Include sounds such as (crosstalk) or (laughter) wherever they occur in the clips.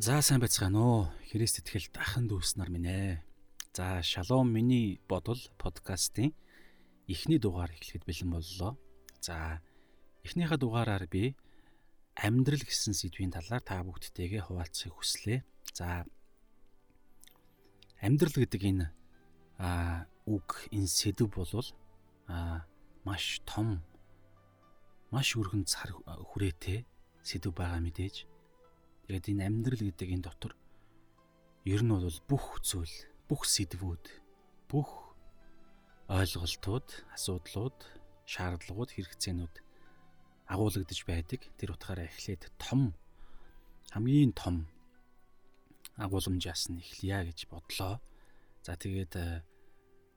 За сайн байцгаана уу? Христ итгэл дахин дүүс нар минь ээ. За шалом миний бодол подкастын эхний дугаар эхлэхэд бэлэн боллоо. За эхнийхээ дугаараар би амьдрал гэсэн сэдвийн талаар та бүгдтэйгээ хуваалцахыг хүслээ. За амьдрал гэдэг энэ а үг энэ сэдв болвол а маш том маш өргөн цар хүрээтэй сэдв байгаа мэдээж Тэгээд энэ амьдрал гэдэг энэ дотор ер нь бол бүх зүйл, бүх сэдвүүд, бүх ойлголтууд, асуудлууд, шаардлагууд, хэрэгцээнүүд агуулгадж байдаг. Тэр утгаараа эхлээд том хамгийн том агуулмжаас нь эхлэе гэж бодлоо. За тэгээд э,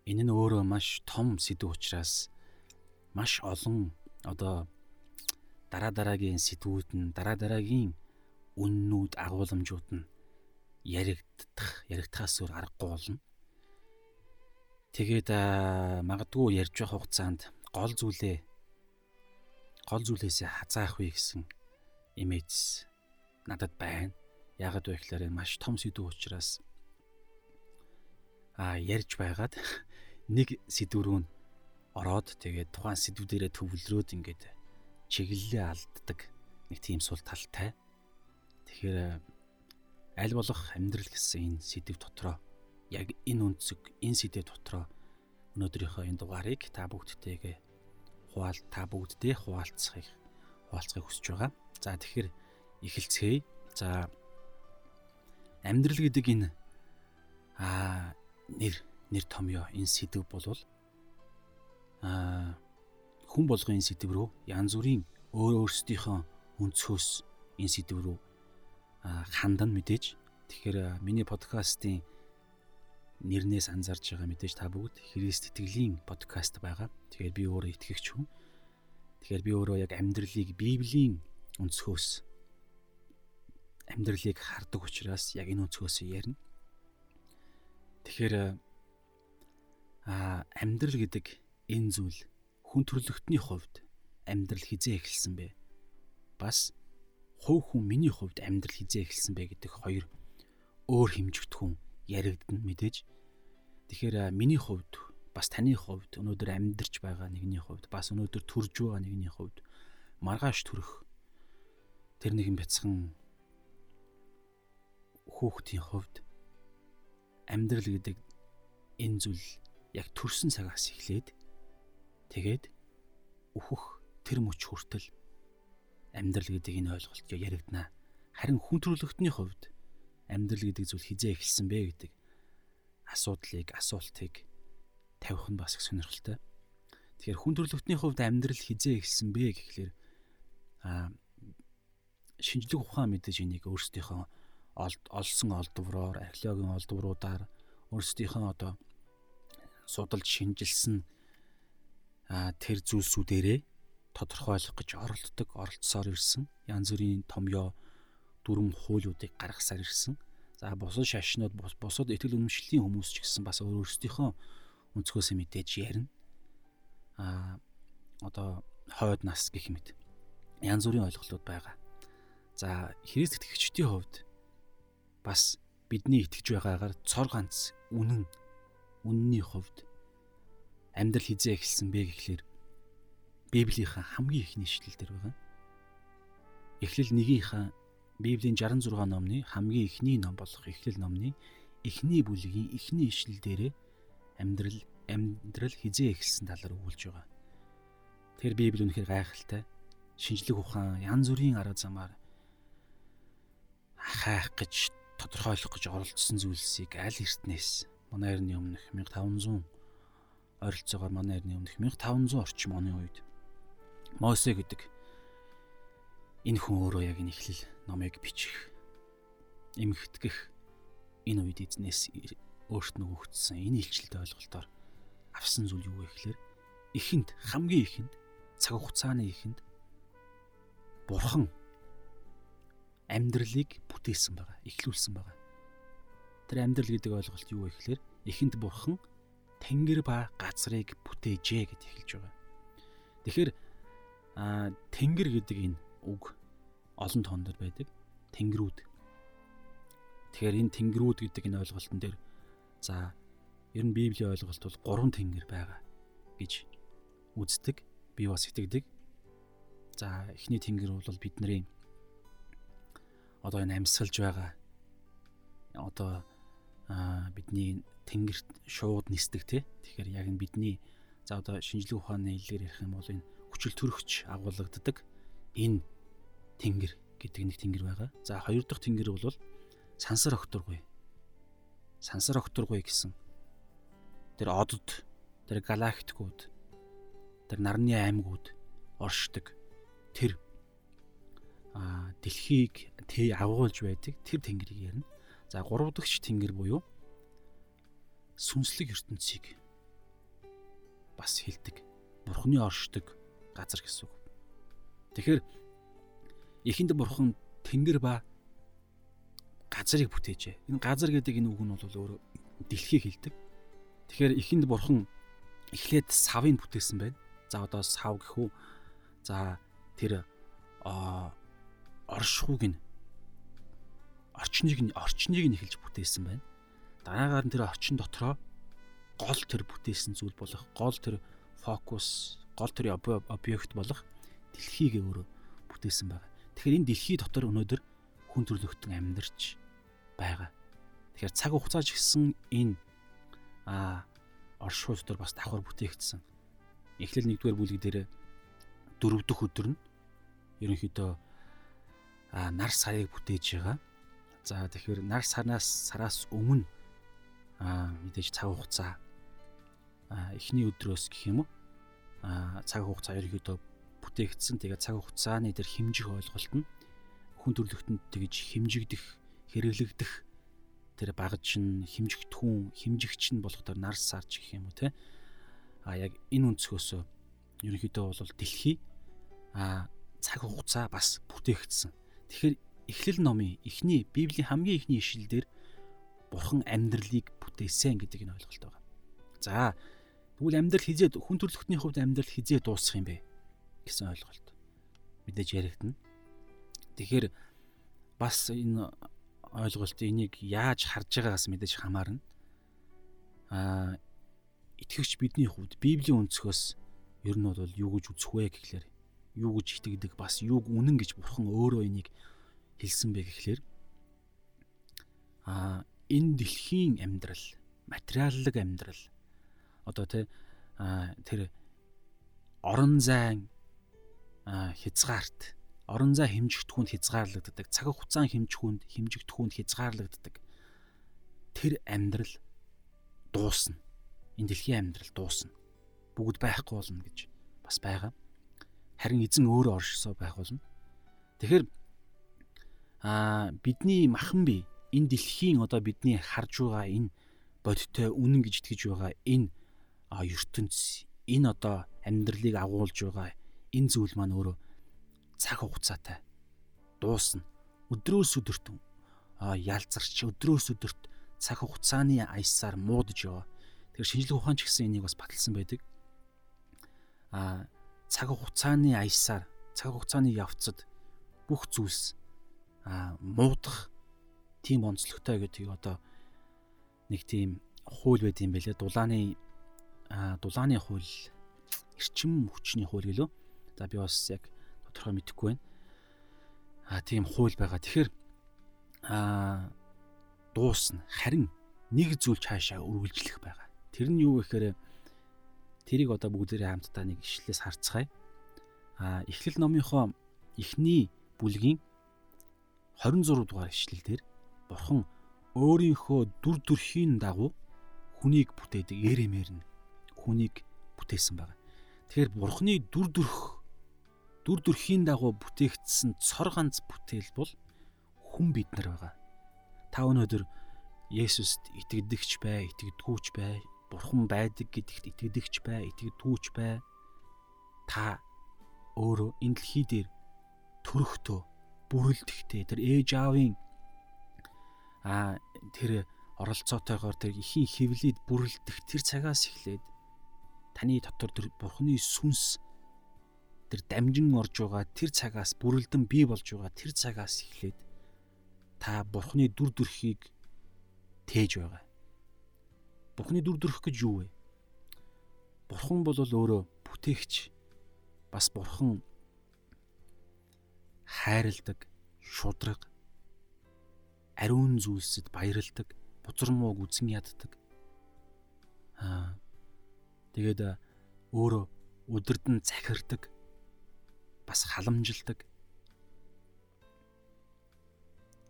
энэ нь өөрөө маш том сэдв учраас маш олон одоо дараа дараагийн сэдвүүд нь дараа дараагийн үннүүд агууламжууд нь яригдах яригдахаас өөр аргагүй болно. Тэгээд магадгүй ярьж байх хугацаанд гол зүйлээ гол зүйлээсээ хазаах вэ гэсэн имиж надад байна. Яагаад вэ гэхээр маш том сэдв учраас а ярьж байгаад (laughs) нэг сэдв рүү ороод тэгээд тухайн сэдв дээрээ төвлөрөөд ингээд чиглэлээ алддаг нэг тийм сул талтай. Тэгэхээр аль болох амьдрал гэсэн энэ сэдв дотроо яг энэ өнцөг энэ сэдв дотроо өнөөдрийнхөө энэ дугаарыг та бүгдтэйгээ хуваал та бүгддээ хуваалцахыг хуваалцахыг хүсэж байгаа. За тэгэхээр эхэлцгээе. За амьдрал гэдэг энэ аа нэр нэр томьёо энэ сэдв болвол аа хүн болгон энэ сэдв рүү янз бүрийн өөр өөрсдийнхөө өнцгөөс энэ сэдв рүү хандан мэдээж тэгэхээр миний подкастын нэрнээс анзаарч байгаа мэдээж та бүгд Христ итгэлийн подкаст байгаа. Тэгэхээр би өөрөө итгэгч хүн. Тэгэхээр би өөрөө яг амьдралыг Библийн өнцгөөс амьдралыг хардаг учраас яг энэ өнцгөөс ярина. Тэгэхээр а амьдрал гэдэг энэ зүйл хүн төрлөختний хувьд амьдрал хизээ эхэлсэн бэ? Бас хувь хүн миний хувьд амьдрал хизээ эхэлсэн бэ гэдэг хоёр өөр хэмжигдэхүүн яригдана мэдээж. Тэгэхээр миний хувьд бас таны хувьд өнөөдөр амьдарч байгаа нэгний хувьд бас өнөөдөр төрж байгаа нэгний хувьд маргааш төрөх тэр нэгэн бяцхан хүүхдийн хувьд амьдрал гэдэг энэ зүйл яг төрсэн цагаас эхлээд тэгээд өөхөх тэр мөч хүртэл амьдрал гэдэг энэ ойлголт яригдана. Харин хүн төрөлхтний хувьд амьдрал гэдэг зүйл хизээ эхэлсэн бэ гэдэг асуудлыг, асуултыг тавих нь бас их сонирхолтой. Тэгэхээр хүн төрөлхтний хувьд амьдрал хизээ эхэлсэн бэ гэхлээр а шинжлэх ухаан мэдээж энийг өөрсдийнхөө олсон олдвороор, археологийн олдворуудаар өөрсдийнхөө одоо судалж шинжилсэн тэр зүйлсүүдээрээ тодорхойлох гэж оролддог, оролцсоор ирсэн. Янз бүрийн томьёо дүрм хуулиудыг гаргасаар ирсэн. За бусад шашнууд бусад итгэл үнэмшлийн хүмүүс ч гэсэн бас өөрсдийнхөө өнцгөөсөө мэдээж ярина. А одоо хойд нас гэх мэт янз бүрийн ойлголтууд байгаа. За Христ итгэгчдийн хувьд бас бидний итгэж байгаагаар цор ганц үнэн үнний хувьд амьдрал хизээ эхэлсэн бэ гэхлээр Библийнхаа хамгийн ихний ишлэл дээр байгаа. Эхлэл нэгийнхаа Библийн 66 номны хамгийн ихний ном болох Эхлэл номны эхний бүлгийн эхний ишлэл дээрээ амьдрал амьдрал хизээ эхэлсэн талаар өгүүлж байгаа. Тэр Библи үнэхээр гайхалтай. Шинжлэх ухаан янз бүрийн арга замаар хайх гэж тодорхойлох гэж оролцсон зүйлсийг аль эртнээс манай эртний өмнөх 1500 ойролцоогоор манай эртний өмнөх 1500 орчим оны үед Мосе гэдэг энэ хүн өөрөө яг энэ ихлэл номыг бичих эмхтгэх энэ үед эзнээс өөрт нь өгөгдсөн энэ илчлэлтэй ойлголтоор авсан зүйл юу вэ гэхээр ихэнд хамгийн ихэнд цаг хугацааны ихэнд бурхан амьдралыг бүтээсэн байгаа, эхлүүлсэн байгаа. Тэр амьдрал гэдэг ойлголт юу вэ гэхээр ихэнд бурхан тэнгэр ба газрыг бүтээжээ гэд эхэлж байгаа. Тэгэхээр а тэнгэр гэдэг энэ үг олон тоон дээр байдаг. Тэнгэрүүд. Тэгэхээр энэ тэнгэрүүд гэдэг энэ ойлголтын дээр за ер нь Библийн ойлголт бол гурван тэнгэр байгаа гэж үздэг. Би бас итгэдэг. За эхний тэнгэр бол бидний одоо энэ амьсгалж байгаа одоо бидний тэнгэрт шууд нисдэг тий. Тэгэхээр яг нь бидний за одоо шинжлэх ухааны хэлээр ярих юм бол энэ хүчил төрөгч агуулгаддаг энэ тэнгэр гэдэг нэг тэнгэр байгаа. За хоёр дахь тэнгэр бол сансар окторгүй. Сансар окторгүй гэсэн тэр одод тэр галактикууд тэр нарны аймагуд оршдог тэр а дэлхийг тий агуулж байдаг тэр тэнгэрийг ярина. За гурав дахь тэнгэр буюу сүнслэг ертөнцийг бас хилдэг. Бурхны оршдог газар гэсэн үг. Тэгэхээр эхэнд бурхан тэнгэр ба газрыг бүтээжээ. Энэ газар гэдэг энэ үг нь бол өөр дэлхийг хилдэг. Тэгэхээр эхэнд бурхан эхлээд савыг бүтээсэн байна. За одоо сав гэхүү за тэр оршихуг нь орчныг нь орчныг нь эхэлж бүтээсэн байна. Дараагаар нь тэр орчин дотроо гол тэр бүтээсэн зүйл болох гол тэр фокус, гол тэр объект болох дэлхийг өөрөө бүтээсэн байгаа. Тэгэхээр энэ дэлхий дотор өнөөдөр хүн төрлөختөн амьдарч байгаа. Тэгэхээр цаг хугацааж гисэн энэ а оршуу дотор бас давхар бүтээгдсэн. Эхлэл 1-р бүлэг дээр 4 дахь өдөр нь ерөнхийдөө а нар сарыг бүтээж байгаа. За тэгэхээр нар сараас сараас өмнө аа мэдээж цаг хугацаа эхний өдрөөс гэх юм уу цаг хугацаа ерөөдөө бүтээгдсэн. Тэгээд цаг хугацааны тэр хэмжих ойлголт нь хүн төрлөختөнд тэгж хэмжигдэх, хэрэглэгдэх тэр багж нь хэмжигдэхүүн, хэмжигч нь болох тэр нар сарч гэх юм уу те. А яг энэ өнцгөөс ерөнхийдөө бол дэлхий а цаг хугацаа бас бүтээгдсэн. Тэгэхээр Эхлэл номын эхний Библийн хамгийн эхний ишлэлдэр Бурхан амьдралыг бүтээсэн гэдэг энэ ойлголт байгаа. За тэгвэл амьдрал хизээ хүн төрлөختний хувьд амьдрал хизээ дуусах юм бэ гэсэн ойлголт мэдээж яригдана. Тэгэхээр бас энэ ойлголт энийг яаж харж байгаагаас мэдээж хамаарна. Аа итгэвч бидний хувьд Библийн өнцгөөс ер нь бол юу гэж үзэх вэ гэхлээр юу гэж итгэдэг бас юуг үнэн гэж бурхан өөрөө энийг хэлсэн бэ гэхлээр аа энэ дэлхийн амьдрал, материаллык амьдрал одоо тэ тэр орон зайн хязгаарт орон зай хэмжигдэхүүнд хязгаарлагддаг цаг хугацаан хэмжихүүнд хэмжигдэхүүнд хязгаарлагддаг тэр амьдрал дуусна. Энэ дэлхийн амьдрал дуусна. Бүгд байхгүй болно гэж бас байгаа. Харин эзэн өөрөө оршсоо байх болно. Тэгэхээр а бидний махан бие энэ дэлхийн одоо бидний харж байгаа энэ бодиттой үнэн гэж итгэж байгаа энэ ертөнц энэ одоо амьдралыг агуулж байгаа энэ зүйл маань өөрөө цаг хугацаатай дуусна. Өдрөөс өдөрт ялзарч өдрөөс өдөрт цаг хугацааны аясаар муудаж яваа. Тэгэхээр шинжлэх ухаан ч гэсэн энийг бас баталсан байдаг. А цаг хугацааны аясаар цаг хугацааны явцад бүх зүйлс а муудах тийм онцлогтой гэдэг одоо нэг тийм хууль байд юм бэлээ. Дулааны дулааны хууль эрчим хүчний хууль гэлөө. За би бас яг тодорхой мэдэхгүй байна. А тийм хууль байгаа. Тэгэхээр а дуусна. Харин нэг зүйл цаашаа үргэлжлэх байгаа. Тэр нь юу гэхээр тэрийг одоо бүгдээрээ хамтдаа нэг ишлээс харцгаая. А эхлэл номынхоо эхний бүлгийн 26 дугаар ишлэлдэр Бурхан өөрийнхөө дүр төрхийн дагуу хүнийг бүтээдэг эрэмэр нь хүнийг бүтээсэн байна. Тэгэхээр Бурханы дүр төрх дүр төрхийн дагуу бүтээгдсэн цор ганц бүтээл бол хүн бид нар байгаа. Та өнөөдөр Есүст итгэдэгч бай, итгэдэггүйч бай, Бурхан байдаг гэдэгт итгэдэгч бай, итгэдэггүйч бай. Та өөрөө энэ дэлхий дээр төрөхдөө бүрэлдэхтэй тэр ээж аавын а тэр оролцоотойгоор тэр ихийн хөвлөд бүрэлдэх тэр цагаас эхлээд таны дотор тэр бурхны сүнс тэр дамжин орж байгаа тэр цагаас бүрэлдэн бий болж байгаа тэр цагаас эхлээд та бурхны дүр төрхийг тээж байгаа. Бурхны дүр төрх гэж юу вэ? Бурхан бол өөрөө бүтээгч. Бас бурхан хайрладаг, шудраг, ариун зүйлсэд баярладаг, бузар мууг үзэн яддаг. Аа тэгээд өөрөө өдөрдөн захирдаг, бас халамжилдаг.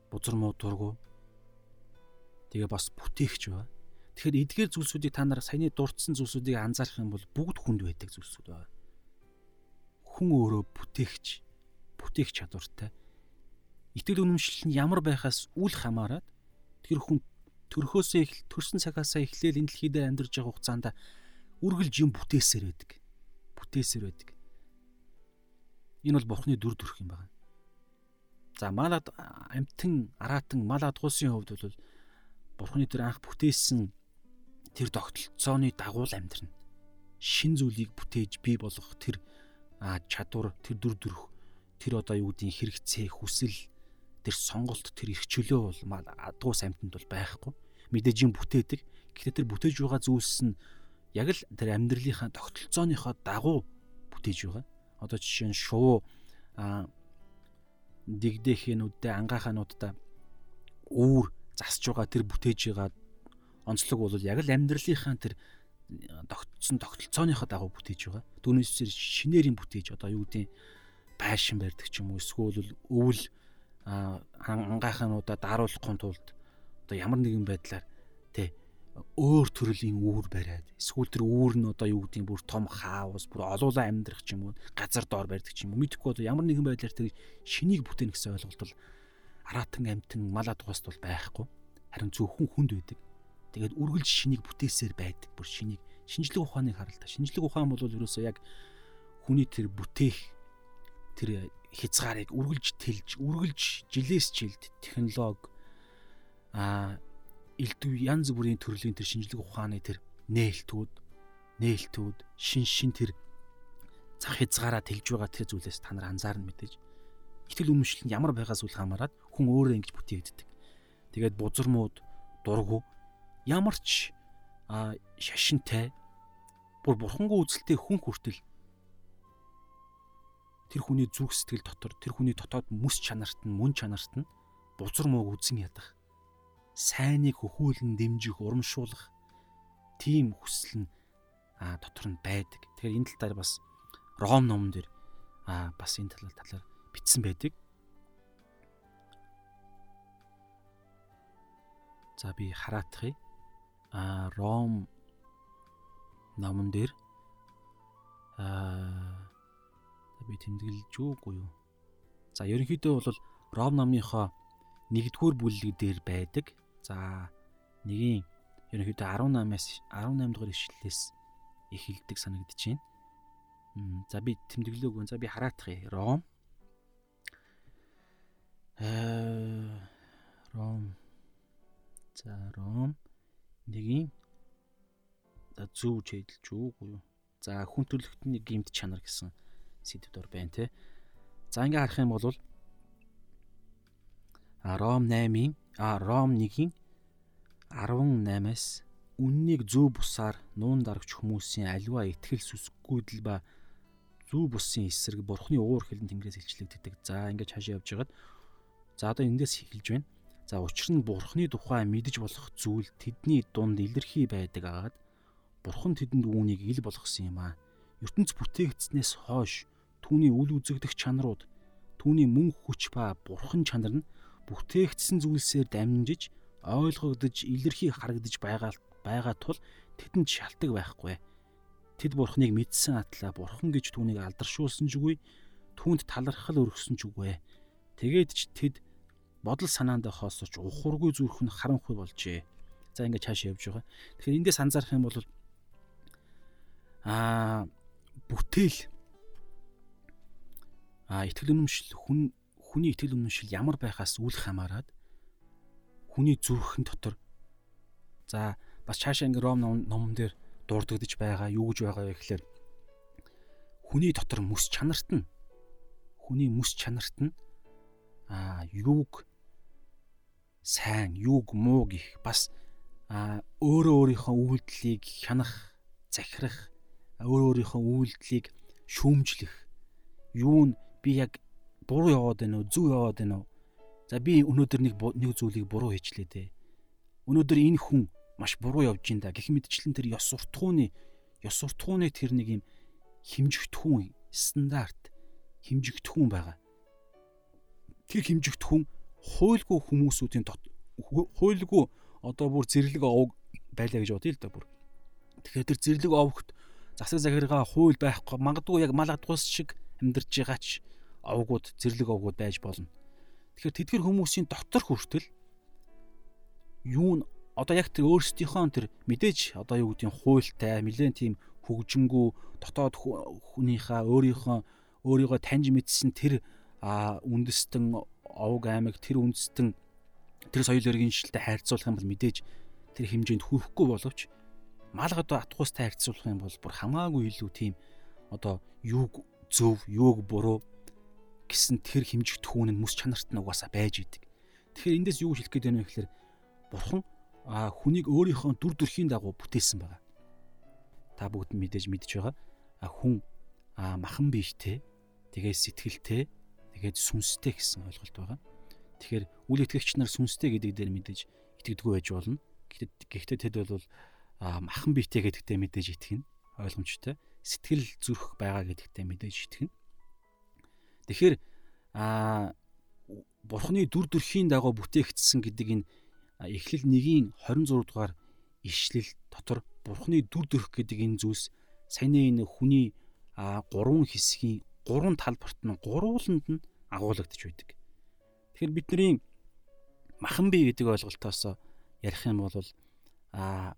Бузар муу дургу. Тэгээ бас бүтээгч ба. Тэгэхээр эдгээр зүйлсүүдийг та нар саяны дурдсан зүйлсүүдийг анзаарах юм бол бүгд хүнд байдаг зүйлсүүд байна. Хүн өөрөө бүтээгч, бүтээх чадвартай итгэл үнэмшил нь ямар байхаас үл хамааран тэр хүн төрхөөсөө их төрсэн цагаасаа эхлээл энэ дэлхий дээр амьдарч байгаа хугацаанд үргэлж юм бүтээсээр байдаг. Бүтээсээр байдаг. Энэ бол бурхны дүр төрх юм байна. За малад амтэн араатан мал адгуусын хувьд бол бурхны тэр анх бүтээсэн тэр тогтолцооны дагуу л амьдрна. Шин зүйлийг бүтээж бий болгох тэр чадвар, тэр дүр төрх, тэр одоо юу гэдгийг хэрэгцээ, хүсэл тэр сонголт тэр их чөлөө бол адгуус амьтанд бол байхгүй. Мэдээж юм бүтээдэг. Гэхдээ тэр бүтээж байгаа зүйлс нь яг л тэр амьдралынхаа тогтолцооныхоо дагуу бүтээж байгаа. Одоо жишээ нь шувуу а дигдэхэнүүдтэй ангаахануудтай үүр засч байгаа тэр бүтээж байгаа онцлог бол яг л амьдралынхаа тэр тогтсон тогтолцооныхоо дагуу бүтээж байгаа. Түүнээс шинээр юм бүтээж одоо юу гэдэг байшин барьдаг ч юм уу эсвэл өвөл ангайхануудаа даруулахын тулд одоо ямар нэгэн байдлаар өөр төрлийн үүр бариад эсвэл тэр үүр нь одоо юу гэдэг бүр том хаус бүр олуулаа амьдрах ч юм уу газар доор барьдаг ч юм уу мэдхгүй одоо ямар нэгэн байдлаар тэр шинийг бүтээн гэсэн ойлголт бол аратан амтэн малад тухаст бол байхгүй. Харин зөвхөн хүнд байдаг. Тэгээд үргэлж шинийг бүтээсээр байдаг. Бүр шинийг шинжлэх ухааныг харалта. Шинжлэх ухаан бол ерөөсөө яг хүний тэр бүтээх тэр хязгаарыг үргэлж тэлж, үргэлж жилээс жилд технологи а элдв янз бүрийн төрлийн тэр шинжлэх ухааны тэр нээлтүүд, нээлтүүд, шин шин тэр зах хязгаараа тэлж байгаа тэр зүйлээс та нар анзаарна мэдээж. Итгэл үнэмшил нь ямар байгаас үл хамааран хүн өөрөө ингэж бүтээгддэг. Тэгээд бузармууд, дургу ямар ч шашинтай бүр бурхангүй үзэлтэй хүн хүртэл тэр хүний зүрх сэтгэл дотор тэр хүний дотоод мэс чанарт нь мөн чанарт нь бузар мууг үзэн ядах сайныг хөхүүлэн дэмжих урамшуулах тийм хүсэл нь а дотор нь байдаг. Тэгэхээр энэ тал дээр бас Ром номон дээр а бас энэ талаар талаар бичсэн байдаг. За би хараатахыг а Ром номон дээр а би тэмдэглэж үгүй юу. За ерөнхийдөө бол Ром номныхоо нэгдүгээр бүлэг дээр байдаг. За нэгийн ерөнхийдөө 18-аас 18 дугаар ишлэлээс эхэлдэг санагдаж байна. За би тэмдэглэегүй. За би хараатах. Ром. Э Ром. За Ром нэгийн за зөв чэйдэлж үгүй юу. За хүн төрлөختний гимт чанар гэсэн сэдвээр байна те. За ингээ харах юм бол Ром 8-ийн а Ром 1-ийн 18-аас үннийг зөв бусаар нуун дарагч хүмүүсийн аливаа итгэл сүсггүйдэл ба зөв бусын эсрэг бурхны уур хилэн тэнгэрээс илчлэгддэг. За ингэж хашаа явж хагаад за одоо эндээс эхэлж байна. За учир нь бурхны тухай мэдэж болох зүйл тэдний дунд илэрхий байдаг агаад бурхан тэдэнд үүнийг ил болгосон юм аа. ертөнц бүтээгдснээс хойш түүний үл үзэгдэх чанарууд, түүний мөнх хүч ба бурхан чанар нь бүтээгдсэн зүйлсээр дамжиж ойлгогдож илэрхий харагдаж байгаа байгаа тул тэдэнд шалтгаан байхгүй. Тэд бурхныг мэдсэн атлаа бурхан гэж түүнийг алдаршуулсан ч үгүй, түүнд талархал өргөсөн ч үгүй. Тэгээд ч тэд бодол санаандаа хоосож ухургүй зүрх нь харанхуй болжээ. За ингээд цааш явж байгаа. Тэгэхээр эндээс анзаарах юм бол аа бүтээл а итгэл үнэмшил хүн хүний итгэл үнэмшил ямар байхаас үл хамааран хүний зүрхэн дотор за бас цаашаа ингээ ром номон дээр дурддагдж байгаа юу гэж байгаа вэ гэхээр хүний дотор мэс чанарт нь хүний мэс чанарт нь а юуг сайн юуг муу гих бас а өөрөө өөрийнхөө үйлдэлийг хянах, захирах, өөрөө өөрийнхөө үйлдэлийг шүүмжлэх. Юу нь би яг буруу яваад байна уу, зөв яваад байна уу? За би өнөөдөр нэг нэг зүйлийг буруу хийчлээ дээ. Өнөөдөр энэ хүн маш буруу явж ин да. Гэх мэтчлэн тэр ёс суртахууны ёс суртахууны тэр нэг юм химжигдэхүүн стандарт химжигдэхүүн байгаа. Тэр химжигдэхүүн хуйлгүй хүмүүсүүдийн хуйлгүй одоо бүр зэрлэг овг байлаа гэж бодъё л да бүр. Тэгэхээр тэр зэрлэг овгт засаг захиргаа хууль байхгүй магадгүй яг мал адгуус шиг амьдарч байгаа ч овгууд зэрлэг овгууд байж болно. Тэгэхээр тэдгэр хүмүүсийн дотор хүртэл юу нь одоо яг тэр өөрсдийнхөө тэр мэдээж одоо юу гэдгийг хуйлтай нэлээд тийм хөгжингүү дотоод хүнийхээ өөрийнхөө өөрийгөө таньж мэдсэн тэр үндэстэн овг аймаг тэр үндэстэн тэр соёл иргэншилтэй харьцуулах юм бол мэдээж тэр хэмжээнд хүрэхгүй боловч мал одоо атгуустай харьцуулах юм бол бүр хамаагүй илүү тийм одоо юуг зөв юуг буруу гэсэн тэр хэмжигдэхүүн нь мэс чанарт нь угаасаа байж идэг. Тэгэхээр эндээс юу хэлэх гээд байна вэ гэхээр бурхан а хүнийг өөрийнхөө дүр төрхийн дагуу бүтээсэн байгаа. Та бүгд мэдээж мэдж байгаа. А хүн а махан биетэй, тэгээд сэтгэлтэй, тэгээд сүнстэй гэсэн ойлголт байгаа. Тэгэхээр үл итгэгч нар сүнстэй гэдэг дээр мэдээж итгэдэггүй байж болно. Гэхдээ тэд бол махан биетэй гэдэгтээ мэдээж итгэнэ. Ойлгомжтой. Сэтгэл зүрх байгаа гэдэгтээ мэдээж итгэнэ. Тэгэхээр а бурхны дүр төрхийн дагуу бүтээгдсэн гэдэг энэ эхлэл 1-ийн 26 дугаар ишлэл дотор бурхны дүр төрх гэдэг энэ зүйлс саяны энэ хүний гурван хэсгийн гурван талбарт нь гурвууланд нь агуулгадж байдаг. Тэгэхээр бидний махан бие гэдэг ойлголтоос ярих юм бол а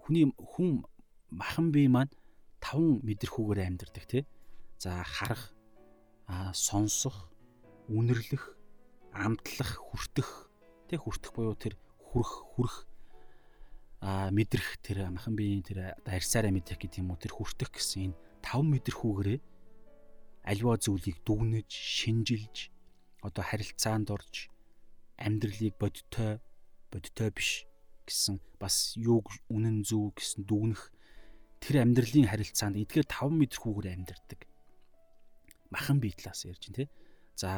хүний хүн махан бие маань таван мэдрэхүүгээр амьдардаг тий. За харах, сонсох, үнэрлэх, амтлах, хүртэх, тий хүртэх буюу тэр хүрх хүрх. А мэдрэх тэр махан биеийн тэр арьсаараа мэдрэх гэдэг юм уу? Тэр хүртэх гэсэн энэ тав мэдрэхүүгээрээ альва зүйлийг дүгнэж шинжилж одоо харилцаанд орж амьдралыг бодтой бодтой биш гэсэн бас юуг үнэн зөв гэсэн дүгнэх тэр амьдралын харилцаанд эдгээр тав мэдрэхүүгээр амьдардаг махан бие талаас ярьж байна те за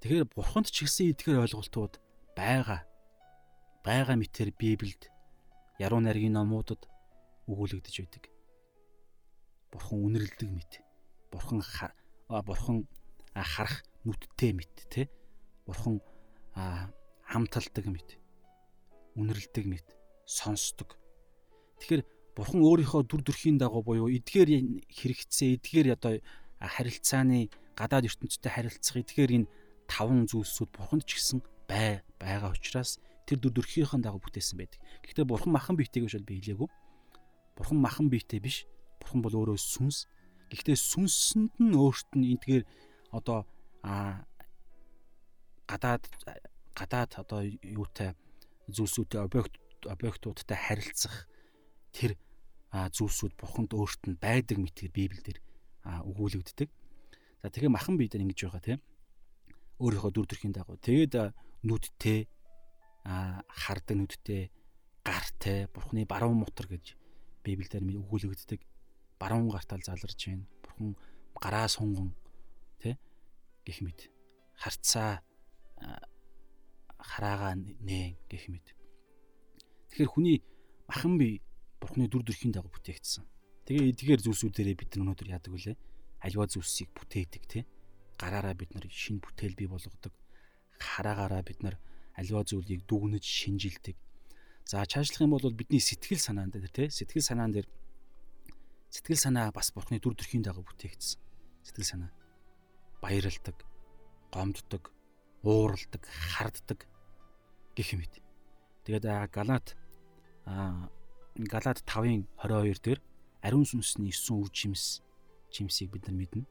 тэгэхээр бурханд ч гэсэн эдгээр ойлголтууд байгаа байгаа мэтэр Библиэд яруу найргийн номуудад өгүүлэгдэж байдаг. Бурхан үнэрлдэг мэт. Бурхан бурхан харах нүдтэй мэт те. Бурхан хамталдаг мэт. Үнэрлдэг мэт. Сонсдог. Тэгэхээр бурхан өөрийнхөө дүр төрхийн дагуу буюу эдгээр хэрэгцээ, эдгээр одоо харилцааны гадаад ертөнцтэй харилцах эдгээр энэ таван зүйлсүүд бурханд ч гэсэн бай байгаа учраас тэр дүр төрхийнхэн дагуу бүтээсэн байдаг. Гэхдээ бурхан махан биетэй гэж би хэлээгүй. Бурхан махан биетэй биш. Бурхан бол өөрөө сүнс. Гэхдээ сүнсэнд нь өөрт нь эдгээр одоо а гадаад гадаад одоо юутай зүйлсүүдтэй объект объектуудтай харилцах тэр зүйлсүүд бурханд өөрт нь байдаг мэтээр Библиэлд өгүүлэгддэг. За тэгэхээр махан биедэр ингэж байгаа тийм өөрийнхөө дүр төрхийн дагуу. Тэгээд нүдтэй хардаг нүдтэй гартай бурхны баруун мутар гэж библиэлд өгүүлэгддэг. Баруун гартал заларж байна бурхан гараа сунган тэ гэх мэт. Харцаа хараага нэ гэх мэт. Тэгэхээр хүний махан бие бурхны дүр төрхийн дагуу бүтээгдсэн тэгээ эдгээр зүйлсүүдээрээ бид нар өнөөдөр яадаг вүлээ альва зүйлсийг бүтээдэг тэ гараараа бид нар шинэ бүтээл бий болгодог хараагаараа бид нар аливаа зүйлийг дүгнэж шинжилдэг. За чаашлах юм бол бидний сэтгэл санаанд дээр тий сэтгэл санаан дээр сэтгэл санаа бас бурхны дүр төрхийн дагуу бүтээгдсэн. Сэтгэл санаа баярлдаг, гомддог, ууралдаг, харддаг гэх мэт. Тэгээд Галаат а Галаат 5-ын 22 дээр ариун сүнсний 9 үр жимс жимсийг бид нар мэднэ.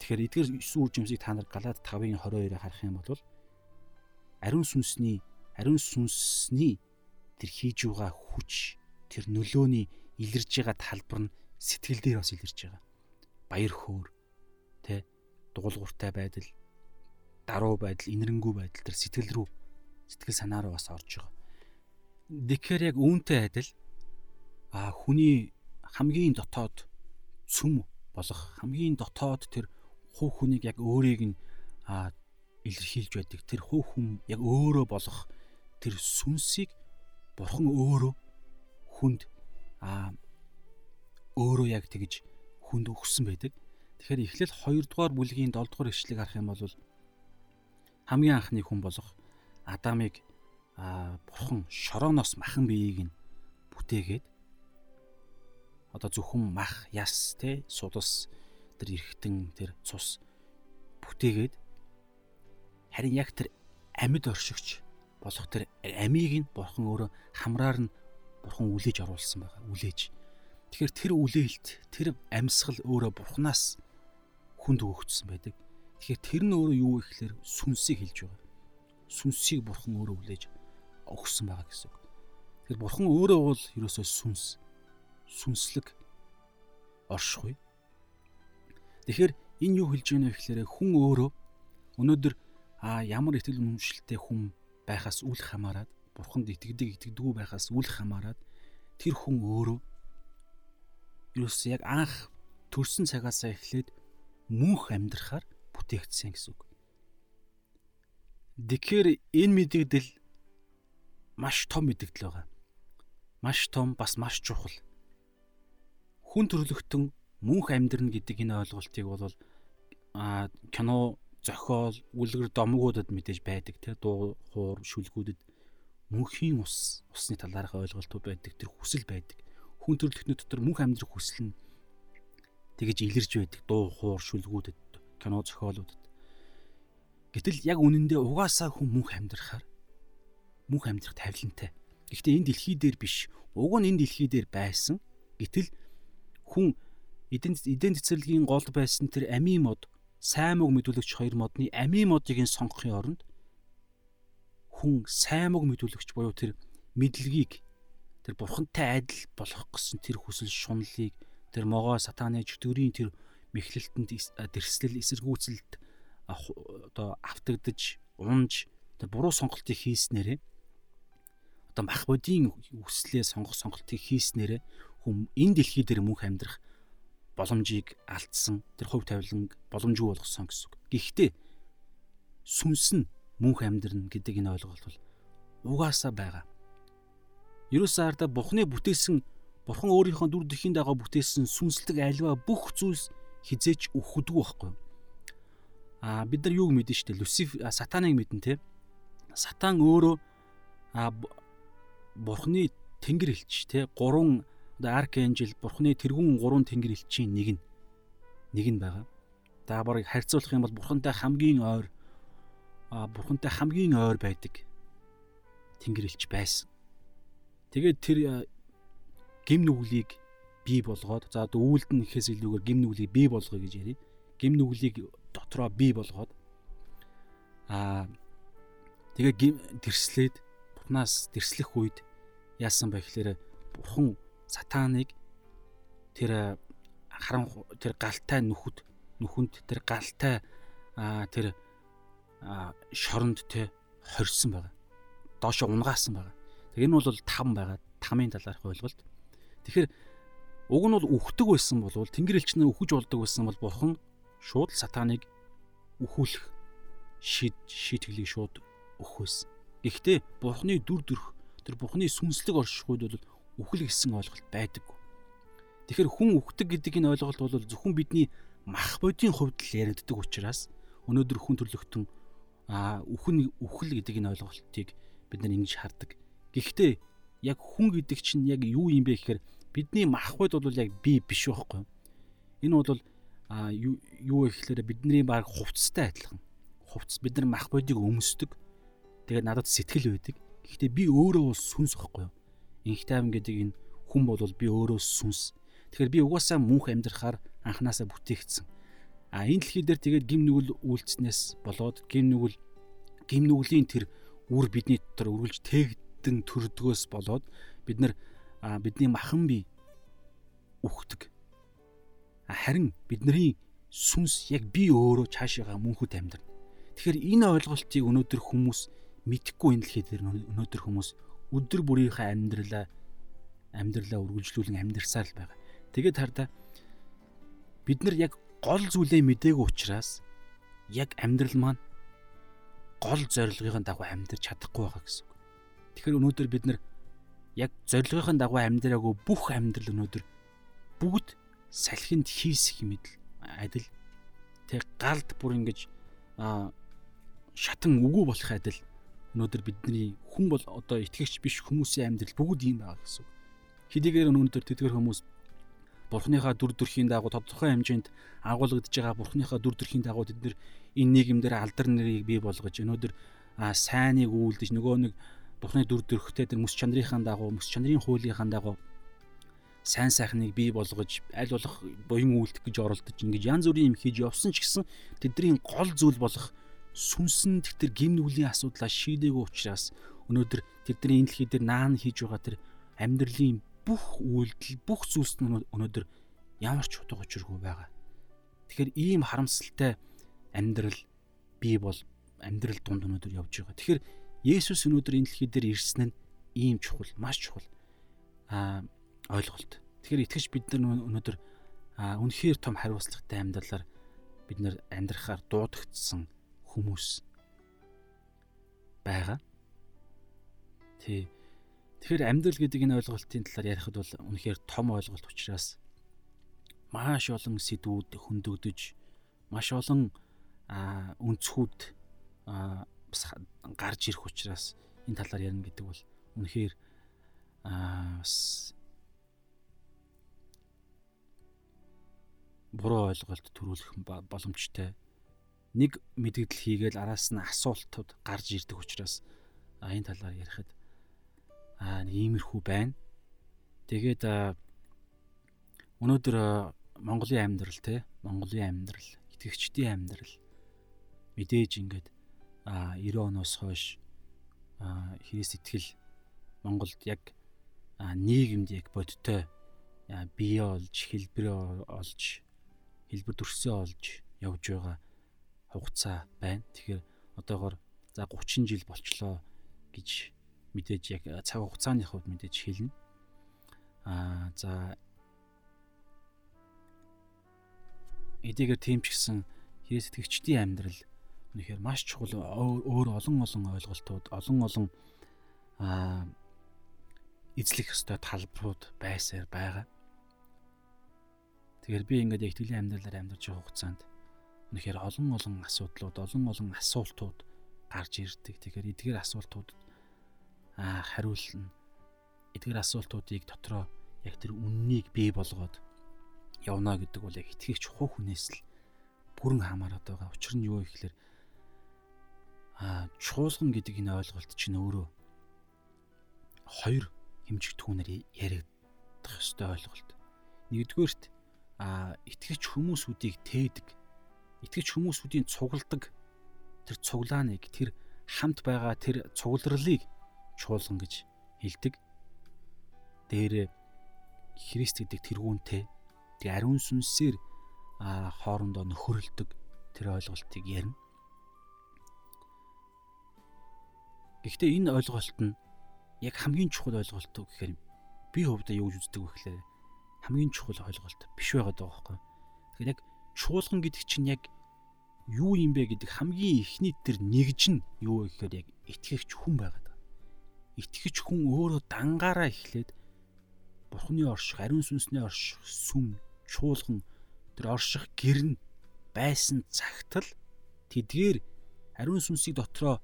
Тэгэхээр эдгээр 9 үр жимсийг та нар Галаат 5-ын 22-ыг харах юм бол ариун сүнсний ариун сүнсний тэр хийж байгаа хүч тэр нөлөөний илэрж байгаа талбар нь сэтгэл дээр бас илэрж байгаа. Баяр хөөр тэ дуулууртай байдал даруй байдал инэрэнгүй байдал тэр сэтгэл рүү сэтгэл санаа руу бас орж байгаа. Тэгэхээр яг үүнтэй адил а хүний хамгийн дотоод цөм болох хамгийн дотоод тэр хуу хүнийг яг өөрийг нь илэрхийлж байдаг. Тэр хуу хүн яг өөрөө болох тэр сүнсийг бурхан өөрөө хүнд а өөрөө яг тэгж хүнд өгсөн байдаг. Тэгэхээр эхлэл 2 дугаар бүлгийн 7 дугаар ишлэгийг харах юм бол хамгийн анхны хүн болох Адамыг а бурхан шорооноос махан биеийг нь бүтээгээд одоо зөвхөн мах яс те судас тэр эргэтэн тэр цус бүтээгээд харин яг тэр амьд оршигч болох тэр амийг нь бурхан өөрөө хамраар нь бурхан үлээж оруулсан байгаа үлээж. Тэгэхээр тэр үлээлт тэр амьсгал өөрөө бурханаас хүнд өгөгдсөн байдаг. Тэгэхээр тэр нь өөрөө юу вэ гэхээр сүнсийг хэлж байгаа. Сүнсийг бурхан өөрөө үлээж өгсөн байгаа гэсэн үг. Тэгэхээр бурхан өөрөө бол ерөөсөө сүнс сүнслэг оршихуй. Тэгэхээр энэ юу хэлж байна вэ гэхээр хүн өөрөө өнөөдөр а ямар итгэл үнэмшилтэй хүн байхаас үл хамааран бурханд итгэдэг итгэдэггүй байхаас үл хамааран тэр хүн өөрөө ерөөсөө яг анх төрсэн цагаасаа эхлээд мөнх амьдрахаар бүтээгдсэн гэсэн үг. Тэгэхээр энэ мэдэгдэл маш том мэдэгдэл байгаа. Маш том бас маш чухал хүн төрөлхтөн мөнх амьдрна гэдэг энэ ойлголтыг бол а кино зохиол үлгэр домгуудад мэдээж байдаг те дуу хуур шүлгүүдэд мөнхийн ус усны талаарх ойлголтууд байдаг тэр хүсэл байдаг. Хүн төрөлхтнүүд дотор мөнх амьдрах хүсэл нь тэгэж илэрж байдаг дуу хуур шүлгүүдэд кино зохиолуудад. Гэтэл яг үнэндээ угаасаа хүн мөнх амьдрахаар мөнх амьдрах тавилантай гэхдээ энэ дэлхий дээр биш. Уг нь энэ дэлхий дээр байсан. Гэтэл хүн эдийн эдийн цэцэрлэгийн гол байсан тэр амийн мод, сайн мог мэдүүлэгч хоёр модны амийн модыг нь сонгохын оронд хүн сайн мог мэдүүлэгч буюу тэр мэдлэгийг тэр бурхантай адил болох гэсэн тэр хүсэл шунлыг тэр могоо сатаны чөтгөрийн тэр мэхлэлтэнд дэрслэл эсэргүүцэлд одоо автагдж унж тэр буруу сонголтыг хийснээрээ одоо мах бодийн үслээ сонгох сонголтыг хийснээр хүм энэ дэлхий дээр мөнх амьдрах боломжийг алдсан тэр хувь тавиланг боломжгүй болгосон гэсэн үг. Гэхдээ сүнс нь мөнх амьдрна гэдэг энэ ойлголт бол угаасаа байгаа. Ерөөсөө ардаа Бухны бүтээсэн Бурхан өөрийнхөө дүр төрхийн дагаа бүтээсэн сүнслэг альва бүх зүйлс хизээч өхөдгөө байхгүй. Аа бид нар юуг мэдэн штэ Люциф сатаныг мэдэн те. Сатан өөрөө бурхны тэнгэр элч те гурван одоо арканжел бурхны тэргүүн гурван тэнгэр элчийн нэг нь нэг нь байгаа. За барыг харьцуулах юм бол бурхантай хамгийн ойр бурхантай хамгийн ойр байдаг тэнгэр элч байсан. Тэгээд тэр гим нүглийг бий болгоод за одоо үйлдэн гэхээс илүүгээр гим нүглийг бий болгоё гэж ярив. Гим нүглийг дотроо бий болгоод аа тэгээ тэрслээд бурхнаас тэрслэх үед яасан бэ гэхээр бурхан сатаныг тэр харан тэр галтай нүхд нүхэнд тэр галтай тэр шоронд те хорьсон байгаа. Доошо унгаасан байгаа. Тэг энэ бол там байгаа. Тамын талаарх ойлголт. Тэгэхээр уг нь бол үхдэг байсан бол тэнгэр элч нар үхэж болдог байсан бол бурхан шууд сатаныг үхүүлэх шийд шийтгэлийг шууд өгөх байсан. Гэхдээ Бурхны дүр төрх тэр Бурхны сүнслэг оршихуйд бол үхэл гэсэн ойлголт байдаггүй. Тэгэхээр хүн үхдэг гэдэг энэ ойлголт бол зөвхөн бидний мах бодийн хувьд л яригддаг учраас өнөөдөр хүн төрлөختөн үхэн үхэл гэдэг энэ ойлголтыг бид нар ингэж хардаг. Гэхдээ яг хүн гэдэг чинь яг юу юм бэ гэхээр бидний мах бод бол яг би биш байхгүй. Энэ бол юу гэхээр бидний баг хувцастай адилхан. Хувцас бид нар мах бодийг өмсдөг. Тэгээд надад сэтгэл байдаг. Гэхдээ би өөрөө бол сүнс байхгүй юу? Инх тайван гэдэг энэ хүн бол би өөрөө сүнс. Тэгэхээр би угаасаа мөнх амьдрахаар анханасаа бүтээгдсэн. А энэ дэлхий дээр тэгээд гим нүгэл үйлцснээс болоод гим нүгэл гим нүглийн тэр үр бидний дотор үргэлж тээгдэн төрдгөөс болоод бид нар бидний махан бие үхдэг. Харин бидний сүнс яг би өөрөө цаашаага мөнхөд амьдрна. Тэгэхээр энэ ойлголтыг өнөөдөр хүмүүс мэдхгүй энэ дэлхий дээр өнөөдөр хүмүүс өдөр бүрийнхээ амьдралаа амьдралаа үргэлжлүүлэн амьдэрсаар л байгаа. Тэгээд хардаа бид нар яг гол зүйлээ мдээгүй учраас яг амьдрал маань гол зорилгын дагуу амьдарч чадахгүй байгаа гэсэн үг. Тэгэхээр өнөөдөр бид нар яг зорилгын дагуу амьдраагүй бүх амьдрал өнөөдөр бүгд салхинд хийсэх мэдл адил тэг галд бүр ингэж шатан үгүй болох адил өнөөдөр бидний хүн бол одоо итгэгч биш хүмүүсийн амьдрал бүгд ийм байгаа гэсэн. Хэдийгээр өнөөдөр тэдгэр хүмүүс Бурхныхаа дүр төрхийн дагуу тодорхой хэмжээнд агуулгадж байгаа Бурхныхаа дүр төрхийн дагуу тэд энэ нийгэмдэр алдар нарыг бий болгож өнөөдөр сайныг үйлдэж нөгөө нэг Бурхны дүр төрхтэй тэр мэс чанарынхаа дагуу мэс чанарын хуулийнхаа дагуу сайн сайхныг бий болгож аль болох буян үйлдэх гэж оролдож ингэж янз бүрийн юм хийж явсан ч гэсэн тэдний гол зүйл болох сүнсэн тэр гин нүглийн асуудлаа шийдээгүй учраас өнөөдөр тэдний энэ дэлхий дээр наан хийж байгаа тэр амьдралын бүх үйлдэл бүх зүйлс нь өнөөдөр ямар ч утга учиргүй байгаа. Тэгэхээр ийм харамсалтай амьдрал бий бол амьдрал дунд өнөөдөр явж байгаа. Тэгэхээр Есүс өнөөдөр энэ дэлхий дээр ирсэн нь ийм чухал, маш чухал аа ойлголт. Тэгэхээр итгэж бид нар өнөөдөр үнэхээр том хариуцлагатай амьдралаар бид нар амьдрахаар дуудагдсан хүмүүс байгаа. Тий. Тэгэхээр амьдрал гэдэг энэ ойлголтын талаар ярихад бол үнэхээр том ойлголт учраас маш олон сэдвүүд хөндөгдөж маш олон өнцгүүд бас гарч ирэх учраас энэ талаар ярина гэдэг бол үнэхээр бас буруу ойлголт төрүүлэх боломжтой нэг мэдгдэл хийгээл араас нь асуултууд гарч ирдэг учраас энэ талаар ярихад аа нэг иймэрхүү байна. Тэгээд өнөөдөр Монголын амьдрал те Монголын амьдрал итгэгчдийн амьдрал мэдээж ингээд а 90 оноос хойш Христ итгэл Монголд яг нийгэмд яг бодтой бие олж хэлбэрээ олж хэлбэр төрсөө олж явж байгаа хугацаа байна. Тэгэхээр одоогоор за 30 жил болчлоо гэж мэдээж яг цаг хугацааны хувьд мэдээж хэлнэ. Аа за эдгээр тийм ч гэсэн Христ итгэгчдийн амьдрал үнэхээр маш чухал өөр олон олон ойлголтууд олон олон аа эзлэх ёстой талбарууд байсаар байгаа. Тэгэхээр би ингээд итгэлийн амьдралаар амьдарч байгаа хугацаанд үнэхээр олон олон асуудлууд, олон олон асуултууд гарч ирдэг. Тэгэхээр эдгээр асуултууд аа хариулна. Эдгээр асуултуудыг дотроо яг тэр үннийг бий болгоод явна гэдэг бол яг итгэгч хуу хүнээс л бүрэн хамаарат байгаа. Учир нь юу гэхээр аа чуулган гэдэг энэ ойлголт чинь өөрөө хоёр хэмжих түүнээр яригдах ёстой ойлголт. Нэгдүгээрт аа итгэгч хүмүүсүүдийг тээдэг итгэж хүмүүсүүдийн цугладаг тэр цуглааныг тэр хамт байгаа тэр цугларлыг чуулган гэж хэлдэг. Дээр Христ гэдэг тэргүүнтэй тэг ариун сүнсээр хоорондоо нөхөрлөдөг тэр ойлголтыг ярина. Гэхдээ энэ ойлголт нь яг хамгийн чухал ойлголт гэхээр би хувьдаа юу гэж үздэг вэ гэхээр хамгийн чухал ойлголт биш байгаад байгаа байхгүй. Тэгэхээр яг чуулган гэдэг чинь яг юу юм бэ гэдэг хамгийн ихний тэр нэгж нь юу вэ гэхээр яг итгэгч хүн байгаад байна. Итгэгч хүн өөрөө дангаараа эхлээд Бурхны орших, ариун сүнсний орших сүм, чуулган тэр орших гэрн байсан цагтл тэдгээр ариун сүнсийг дотроо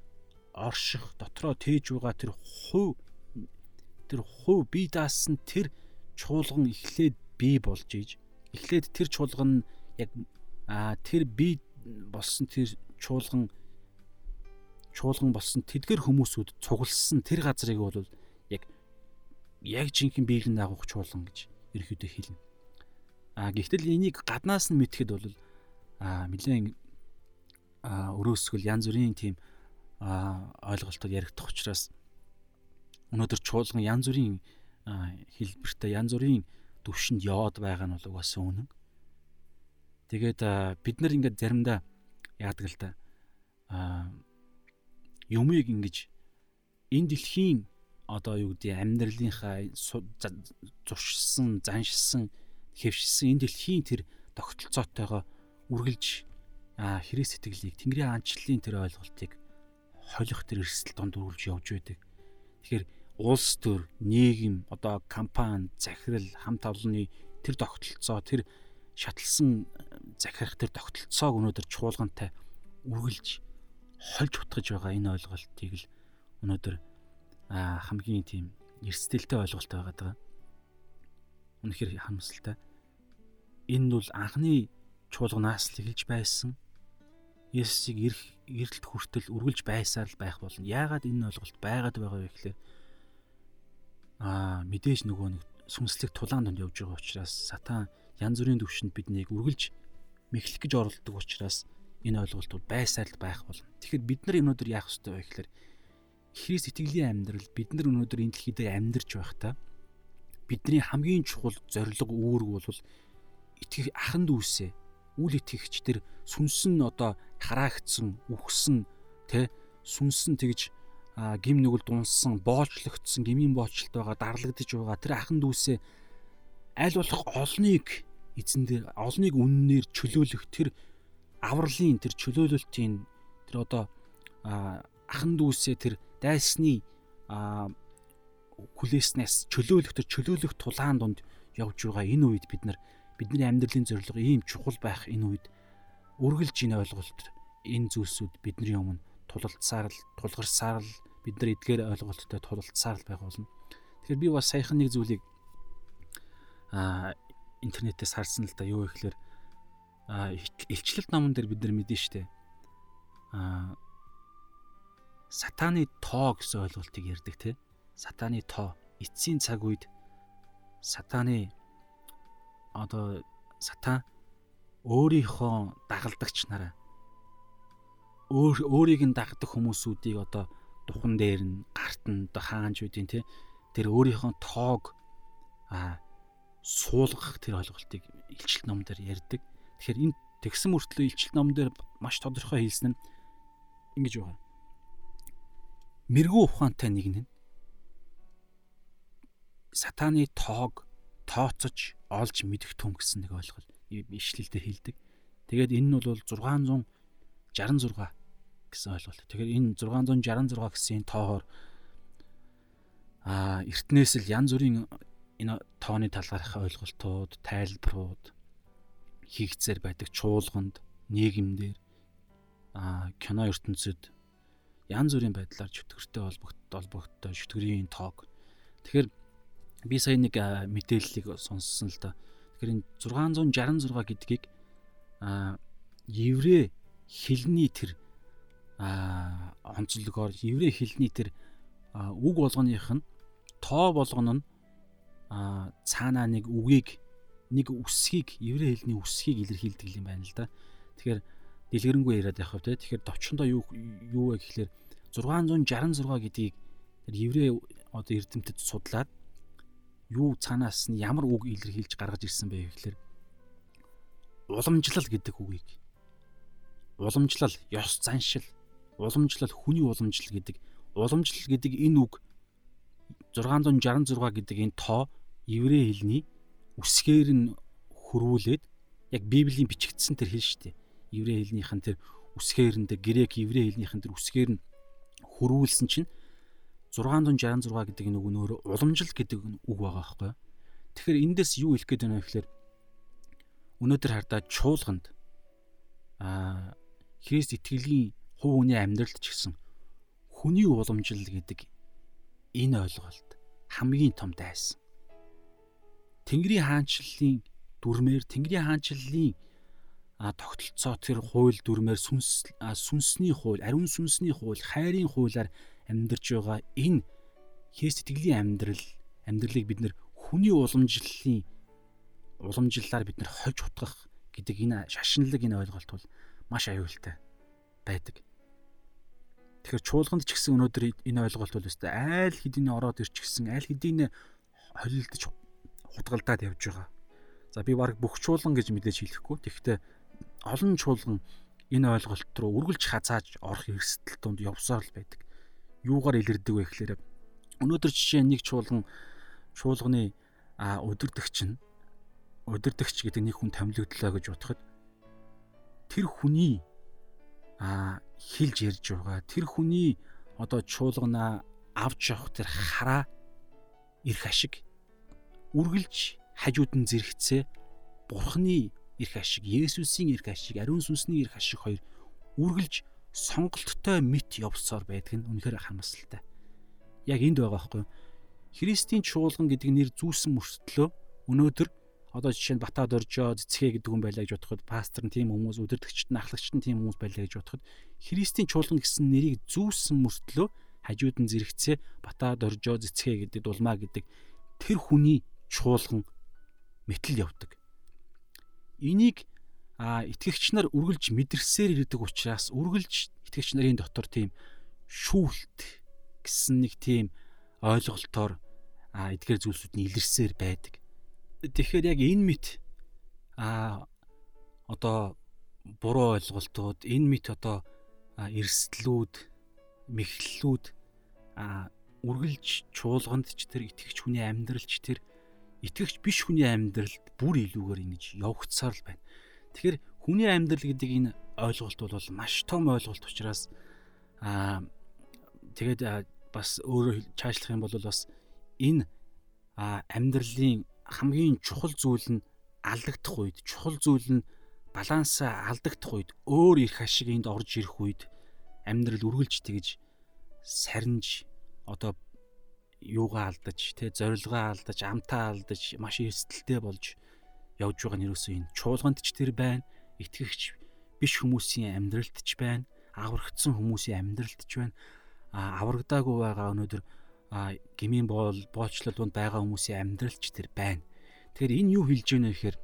орших, дотроо тээж байгаа тэр хувь тэр хувь бие даасан тэр чуулган эхлээд бий болж ийж эхлээд тэр чуулган яг а тэр бие болсон тэр чуулган чуулган болсон тэдгэр хүмүүсүүд цугласан тэр газрыг бол яг яг жинхэнэ биелэн дагуух чуулган гэж ерөөдөө хэлнэ. А гэхдээ энийг гаднаас нь мэдхэд бол а нэлээд а өрөөсгөл янз бүрийн тийм а ойлголтод яригдах учраас өнөөдөр чуулган янз бүрийн хэлбэртэй янз бүрийн төвшөнд яваад байгаа нь бол угаасаа үнэн. Тэгээд бид нар ингээд заримдаа яадаг л та а юмыг ингэж энэ дэлхийн одоо юу гэдэг амьдралынхаа зуршилсан, заншилсан, хэвшилсэн энэ дэлхийн тэр тогтолцоотойгоо үргэлж хэрэг сэтгэлийг Тэнгэрийн аанчлалын тэр ойлголтыг холих тэр эрсдэл донд үргэлж явж байдаг. Тэгэхээр улс төр, нийгэм, одоо компани, захирал, хамт олонны тэр тогтолцоо, тэр шатлсан захирах тэр тогтолцоог өнөөдөр чуулгантай үргэлж хольж утгаж байгаа энэ ойлголтыг л өнөөдөр хамгийн тийм эрсдэлтэй ойлголт байгаад байгаа. Үнэхээр харамсалтай. Энэ бол анхны чуулганаас л эхэлж байсан. Есүсийг ирэх эрэлт хүртэл үргэлж байсаар л байх болно. Яагаад энэ ойлголт байгаад байгаа вэ гэхээр аа мэдээж нөгөө нэг сүнслэг тулаан донд явж байгаа учраас сатан янз бүрийн төвшөнд биднийг үргэлж мэхлэх гэж оролдог учраас энэ ойлголт бол байсаар л байх болно. Тэгэхээр бид нар өнөөдөр яах ёстой вэ гэхээр Христ итгэлийн амьдрал бид нар өнөөдөр энэ дэлхий дээр амьдарч байхдаа бидний хамгийн чухал зорилго үүрэг бол итгэх ахан дүүсээ үл итгэгч тэр сүнсэн одоо хараагдсан, үхсэн тэ сүнсэн тэгж гим нүгэл дунсан, боолчлогдсон, гмийн боолчлолт байгаа, дарлагдж байгаа тэр ахан дүүсээ аль болох олныг эзэн дээр олныг үннээр чөлөөлөх тэр авралын тэр чөлөөлөлтийн тэр одоо ахан дүүсээ тэр дайсны хүлээснээс чөлөөлөх тэр чөлөөлөх тулаан донд явж байгаа энэ үед бид нар бидний амьдралын зорилго ийм чухал байх энэ үед үргэлж энэ ойлголт энэ зүйлсүүд бидний өмнө тулалдсаар л тулгарсаар л бид нар эдгээр ойлголттой тулалдсаар л байх болно. Тэгэхээр би бас саяхан нэг зүйлийг а интернетээс харсан л да юу гэхээр а илчлэлт номон дээр бид нар мэдэн штэ. А сатаны тоо гэсэн ойлголтыг ярьдаг те. Сатаны тоо. Эцсийн цаг үед сатаны одоо сатан өөрийнхөө дагалдагч нараа. Өөр өөрийг нь дагдаг хүмүүсүүдийг одоо духан дээр нь гарт нь хаанч үдийн те. Тэр өөрийнхөө тоог а суулгах тэр ойлголтыг илчилт ном дээр ярьдаг. Тэгэхээр энэ тэгсэн мөртлөө илчилт ном дээр маш тодорхой хэлсэн нь ингэж байна. Мэргүү ухаантай нэгэн нь сатаны тоог тооцож олж мэдэх түн гэсэн нэг ойлголт ишлэлдэр хэлдэг. Тэгээд энэ нь бол 666 гэсэн ойлголт. Тэгэхээр энэ 666 гэсэн тоогоор а эртнээс л янз бүрийн энэ тооны талаарх ойлголтууд, тайлбарууд хийгцээр байдаг чуулганд, нийгэмдэр а кино ертөнцид янз бүрийн байдлаар чөтгөртэй холбогдтой чөтгөрийн тоог. Тэгэхээр би сая нэг мэдээллийг сонссон л да. Тэгэхээр энэ 666 гэдгийг а еврей хэлний тэр а онцлогоор еврей хэлний тэр үг болгоных нь тоо болгоно нь цаанаа нэг үгийг нэг үсгийг еврей хэлний үсгийг илэрхийлдэг юм байна л да. Тэгэхээр дэлгэрэнгүй яриад явах те. Тэгэхээр товчондоо юу юу вэ гэхэлэр 666 гэдгийг тэр еврей одоо эрдэмтэд судлаад юу цаанаас нь ямар үг илэрхийлж гаргаж ирсэн бэ гэхэлэр уламжлал гэдэг үгийг уламжлал ёс заншил уламжлал хүний уламжлал гэдэг уламжлал гэдэг энэ үг 666 гэдэг энэ тоо еврей хэлний үсгээр нь хөрвүүлээд яг библийн бичигдсэн тэр хэл шүү дээ. Еврей хэлнийх нь тэр үсгээр нь грек еврей хэлнийх нь тэр үсгээр нь хөрвүүлсэн чинь 666 гэдэг нэг нөр уламжлал гэдэг үг байгаа байхгүй. Тэгэхээр эндээс юу хэлэх гээд байна вэ гэхээр өнөөдөр хардаа чуулганд аа Христ итгэлийн хувь хүний амьдралд ч гэсэн хүний уламжлал гэдэг энэ ойлголт хамгийн том дайсан. Тэнгэрийн хаанчлалын дүрмээр Тэнгэрийн хаанчлалын а тогтолцоо тэр хууль дүрмээр сүнс сүнсний хууль, ариун сүнсний хууль, хайрын хуулиар амьдарч байгаа энэ Христ итгэлийн амьдрал амьдралыг бид нэр хүний уламжлалын уламжлалаар бид нэр хольж утгах гэдэг энэ шашинлаг энэ ойлголт бол маш аюултай байдаг. Тэгэхээр чуулганд ч гэсэн өнөөдөр энэ ойлголт бол өстой айл хэдийн ороод ирчихсэн айл хэдийн холилдож хутгалдаад явж байгаа. За би баг бүх чуулган гэж мэдээж хэлэхгүй. Тэгэхдээ олон чуулган энэ ойлголт руу үргэлж хазааж орох эрсдэл донд явсаар л байдаг. Юугаар илэрдэг вэ гэхээр Өнөөдөр жишээ нэг чуулган чуулганы удирдахч нь удирдахч гэдэг нэг хүн томилогдлоо гэж бодоход тэр хүний а хилж ярьж байгаа тэр хүний одоо чуулганаа авч явах тэр хараа ирэх ашиг үргэлж хажууд нь зэрэгцээ бурхны ирэх ашиг Есүсийн ирэх ашиг ариун сүнсний ирэх ашиг хоёр үргэлж сонголттой мэт явсаар байдаг нь үнэхээр харамсалтай. Яг энд байгаа байхгүй юу? Христийн чуулган гэдэг нэр зүүсэн мөртлөө өнөөдөр одоо жишээ нь Батад оржоо цэцгээ гэдэг хүн байлаа гэж бодоход пастор нь тийм хүмүүс өдөртөгчд нь ахлагчд нь тийм хүмүүс байлаа гэж бодоход Христийн чуулган гэсэн нэрийг зүүсэн мөртлөө хажууд нь зэрэгцээ Батад оржоо цэцгээ гэдэг дулмаа гэдэг тэр хүний чуулган мэтэл явдаг. Энийг а итгэгч нар үргэлж мэдэрсээр ирдэг учраас үргэлж итгэгч нарын дотор тийм шүүлт гэсэн нэг тийм ойлголтоор а эдгээр зүйлсүүд нь илэрсээр байдаг. Тэгэхээр яг энэ мэт а одоо буруу ойлголтууд энэ мэт одоо эрсдлүүд мэхлэлүүд а үргэлж чуулганд ч тэр итгэгч хүний амьдралч тэр итгэгч биш хүний амьдралд бүр илүүгээр ингэж явагцсаар л байна. Тэгэхээр хүний амьдрал гэдэг энэ ойлголт бол маш том ойлголт учраас аа тэгээд бас өөрөөр чаашлах юм бол бас энэ амьдралын хамгийн чухал зүйл нь алдагдах үед чухал зүйл нь балансаа алдагдах үед өөр их ашиг энд орж ирэх үед амьдрал үргэлж тэгж сарнж одоо юугаа алдаж тэ зорилгоо алдаж амтаа алдаж маш эрсдэлтэй болж явж байгаа нь юусэн энэ чуулганд ч тэр байна итгэгч биш хүмүүсийн амьдралд ч байна аврагдсан хүмүүсийн амьдралд ч байна аврагдаагүй байгаа өнөөдөр гмийн боол боолчлол донд байгаа хүмүүсийн амьдралч тэр байна. Тэгэхээр энэ юу хэлж байна вэ гэхээр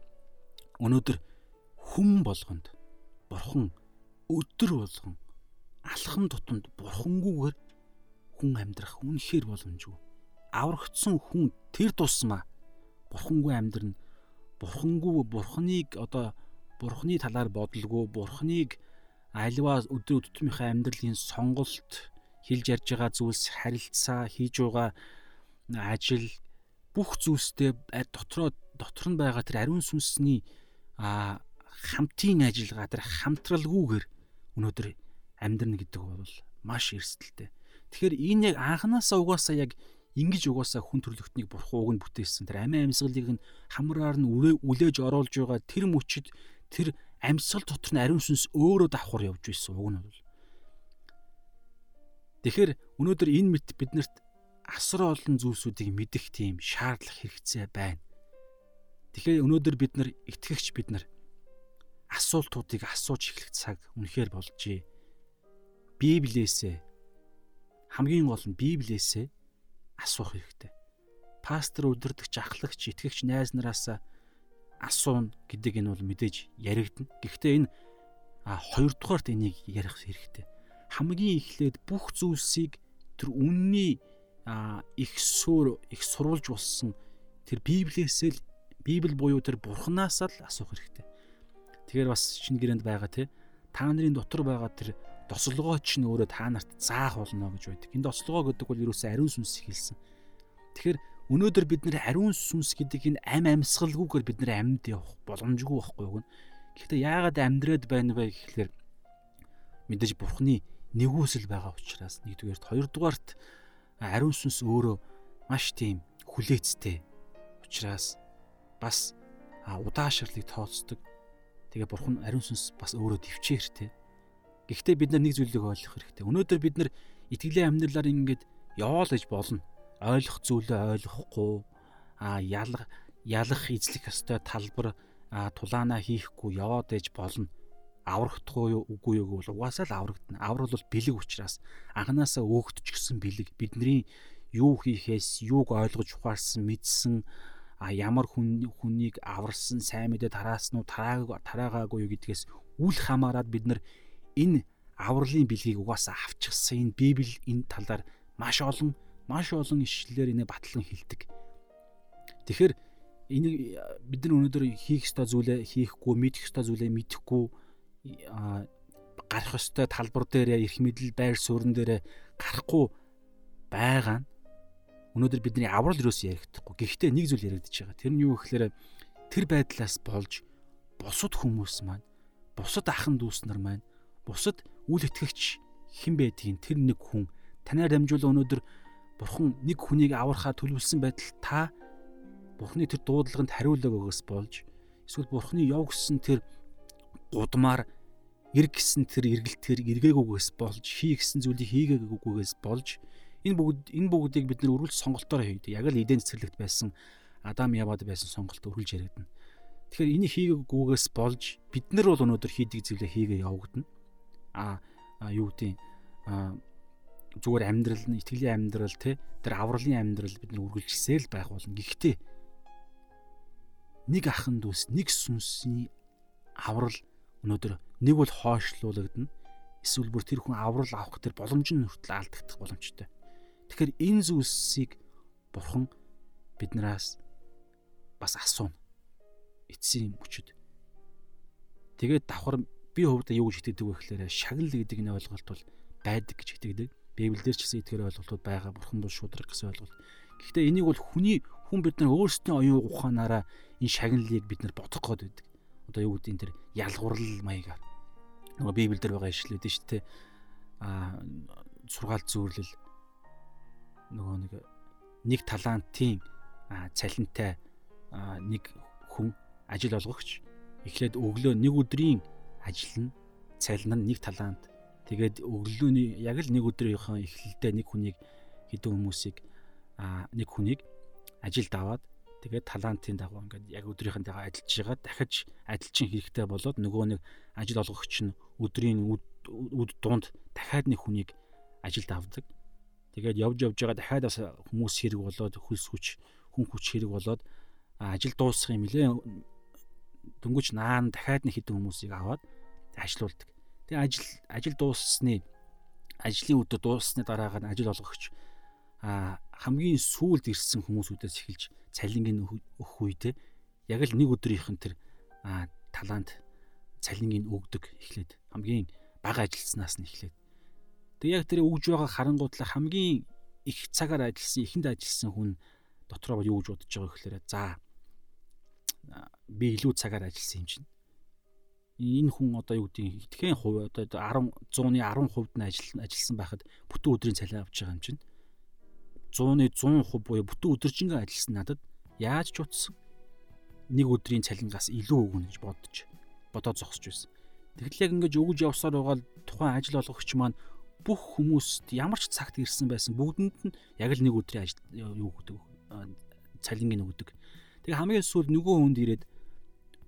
өнөөдөр хүм болгонд бурхан өдөр болгон алхам тутамд бурхангүйгээр хүн амьдрах үнэхээр боломжгүй. Аврагдсан хүн тэр тусмаа бурхангүй амьдрна. Бурхангүй бурханыг одоо бурханы талаар бодлого, бурханыг альва өдөр өдөртмийнхээ амьдралын сонголт хэлж ярьж байгаа зүйлс харилцаа хийж байгаа ажил бүх зүйлстэй дотроо дотор нь байгаа тэр ариун сүнсний а хамтын ажиллагаа тэр хамтралгүйгээр өнөөдөр амьдрна гэдэг бол маш эрсдэлтэй. Тэгэхээр энэ яг анханасаа угаасаа яг ингэж угаасаа хүн төрлөختнийг бурхан уг нь бүтээсэн. Тэр амиа амьсгалыг нь хамраар нь үлээж оруулж байгаа тэр мөчөд тэр амьсгал дотор нь ариун сүнс өөрөө давхар явж байсан уг нь бол Тэгэхээр өнөөдөр энэ мэт биднэрт асар олон зүйлсүүдийг мэдэх тийм шаардлага хэрэгцээ байна. Тэгэхээр өнөөдөр бид нар итгэгч бид нар асуултуудыг асууж эхлэх цаг үнэхээр болжээ. Библиэсээ хамгийн гол нь Библиэсээ асуух хэрэгтэй. Пастор өдөрдөгч ахлагч итгэгч найз нараас асуун гэдэг энэ бол мэдээж яригдана. Гэхдээ энэ а хоёрдугаарт энийг ярих хэрэгтэй хамгийн эхлээд бүх зүйлсийг тэр үнний их сүр их сурвалж болсон тэр библиэсээ л библ буюу тэр бурханаас л асуух хэрэгтэй. Тэгэхээр бас шинэ гэрээнд байгаа те та нарын дотор байгаа тэр дослогоо чинь өөрөө та нарт заах болно гэж байдаг. Энэ дослогоо гэдэг бол ерөөсөө ариун сүнс хэлсэн. Тэгэхээр өнөөдөр бид нэр ариун сүнс гэдэг энэ ам амьсгалгүйгээр бид нэр амьд явах боломжгүй байхгүй юу? Гэхдээ яагаад амьдраад байна вэ гэхлээр мэдээж бурхны нэгүсэл байгаа учраас нэгдүгээрт хоёрдугаарт ариун сүнс өөрөө маш тийм хүлээцтэй учраас бас удаашрлыг тооцдог. Тэгээ бурхан ариун сүнс бас өөрөө төвчээртэй. Гэхдээ бид нар нэг зүйлийг ойлгох хэрэгтэй. Өнөөдөр бид нар итгэлийн амьдралаар ингээд яваал гэж болно. Ойлгох зүйлээ ойлгохгүй а ялах ялах эзлэх ёстой талбар тулаанаа хийхгүй яваад ээж болно аврагдахгүй юу үгүй юу гэвэл угаасаа л аврагдана. Аврал бол бэлэг учраас анханасаа өөгдчихсэн бэлэг бидний юу хийхээс юуг ойлгож ухаарсан мэдсэн а ямар хүн хүнийг аварсан сайн мэдээ тараасан уу тараагаагүй гэдгээс үл хамааран бид нар энэ авралын бэлгийг угаасаа авчихсан энэ библ энэ талаар маш олон маш олон ишлэлээр энэ батлан хэлдэг. Тэгэхээр энийг бид нар өнөөдөр хийх ёстой зүйлээ хийхгүй, мэдэх ёстой зүйлээ мэдэхгүй гарах ёстой талбар дээр эрх мэдэл байр суурин дээр гарахгүй байгаа нь өнөөдөр бидний аврал юус ярихдаггүй. Гэхдээ нэг зүйл яригдчихэж байгаа. Тэр нь юу гэхээр тэр байдлаас болж бусад хүмүүс маань, бусад ахын дүүс нар маань, бусад үл итгэгч хэн байдгийг тэр нэг хүн танаар дамжуулан өнөөдөр бурхан нэг хүнийг аврахаар төлөвлөсөн байтал та бурханы тэр дуудлаганд хариулаг өгөөс болж эсвэл бурханы яв гэсэн тэр гудмаар эрг гэсэн тэр эргэлтээр эргээгүйгээс болж хий гэсэн зүйлийг хийгээгүйгээс болж энэ бүгд энэ бүгдийг бид нар өргөл сонголтоор хийдэг. Яг л эдийн цэцэрлэгт байсан Адам Явад байсан сонголт өргөлж яригдана. Тэгэхээр энийг хийгээгүйгээс болж бид нар бол өнөөдөр хийдэг зүйлээ хийгээ явагдана. А юу гэдэг зүгээр амьдрал нь итгэлийн амьдрал те тэр авралын амьдрал бид нар үргэлжилсээл байх болно. Гэхдээ нэг ахын дүүс нэг сүнсний аврал өнөөдөр нэг бол хоошлуулагдана. Эсвэл бүр тэр хүн аврал авах тэр боломж нь хүртэл алдагдах боломжтой. Тэгэхээр энэ зүйлсийг бурхан биднээс бас асууна. Эцсийн мөчөд. Тэгээд давхар би хувьдаа юу гэж итгэдэг вэ гэхээр шагнал гэдэг нь ойлголт бол байдаг гэж итгэдэг. Библиэлд ч гэсэн эдгээр ойлголтууд байгаа. Бурхан бол шудраг гэсэн ойлголт. Гэхдээ энийг бол хүний хүн бид нар өөрсдийн оюун ухаанаараа энэ шагналыг бид нар бодох гээд байдаг. Одоо юу гэдэг энэ тэр ялгуурл маягаар. Нөгөө Библиэлд байгаа ишлээд нь шүү дээ. Аа сургаал зөөрлөл нөгөө нэг нэг талантын цалинтай нэг хүн ажил олгогч эхлээд өглөө нэг өдрийн ажил нь цалин нь нэг талант Тэгээд өглөөний яг л нэг өдрийнхөө эхлэлдээ нэг хүнийг хэдэн хүмүүсийг а нэг хүнийг ажилд аваад тэгээд талантын дагуу ингээд яг өдрийнхэн дагуу ажиллаж байгаа дахиж ажилчин хэрэгтэй болоод нөгөө нэг ажил олгогч нь өдрийн үд дунд дахиад нэг хүнийг ажилд авдаг. Тэгээд явж явж байгаа дахиад бас хүмүүс хэрэг болоод хөлс хүч хүн хүч хэрэг болоод ажил дуусах юм лээ. Дөнгөж наан дахиад нэг хэдэн хүмүүсийг аваад ажилуулдаг. Тэгээ ажил ажил дууссны ажлын өдөр дууссны дараагаар нь ажил олгогч а хамгийн сүүлд ирсэн хүмүүсүүдээс эхэлж цалингийн өгөх үедээ яг л нэг өдрийнх нь тэр талант цалингийн өгдөг эхлээд хамгийн бага ажилтснаас нь эхлээд. Тэг яг тэр өгж байгаа харангуудлаа хамгийн их цагаар ажилласан ихэнд ажилласан хүн дотроо юу гэж бодож байгаа гэхээр за би илүү цагаар ажилласан юм чинь энэ хүн одоо юу гэдэг итгэхийн хувь одоо 10 100-ны 10% нь ажил ажилласан байхад бүтэн өдрийн цалин авч байгаа юм чинь 100-ны 100% буюу бүтэн өдөржингөө ажилласан надад яаж ч утсан нэг өдрийн цалингаас илүү өгнө гэж бодож бодоод зогсож байсан. Тэгэхэл яг ингэж өгж явсаар байгаа тухайн ажил олгогч маань бүх хүмүүст ямар ч цагт ирсэн байсан бүгдэнд нь яг л нэг өдрийн ажил юу гэдэг цалингийн өгдөг. Тэгээ хамгийн сүүл нөгөө хүнд ирээд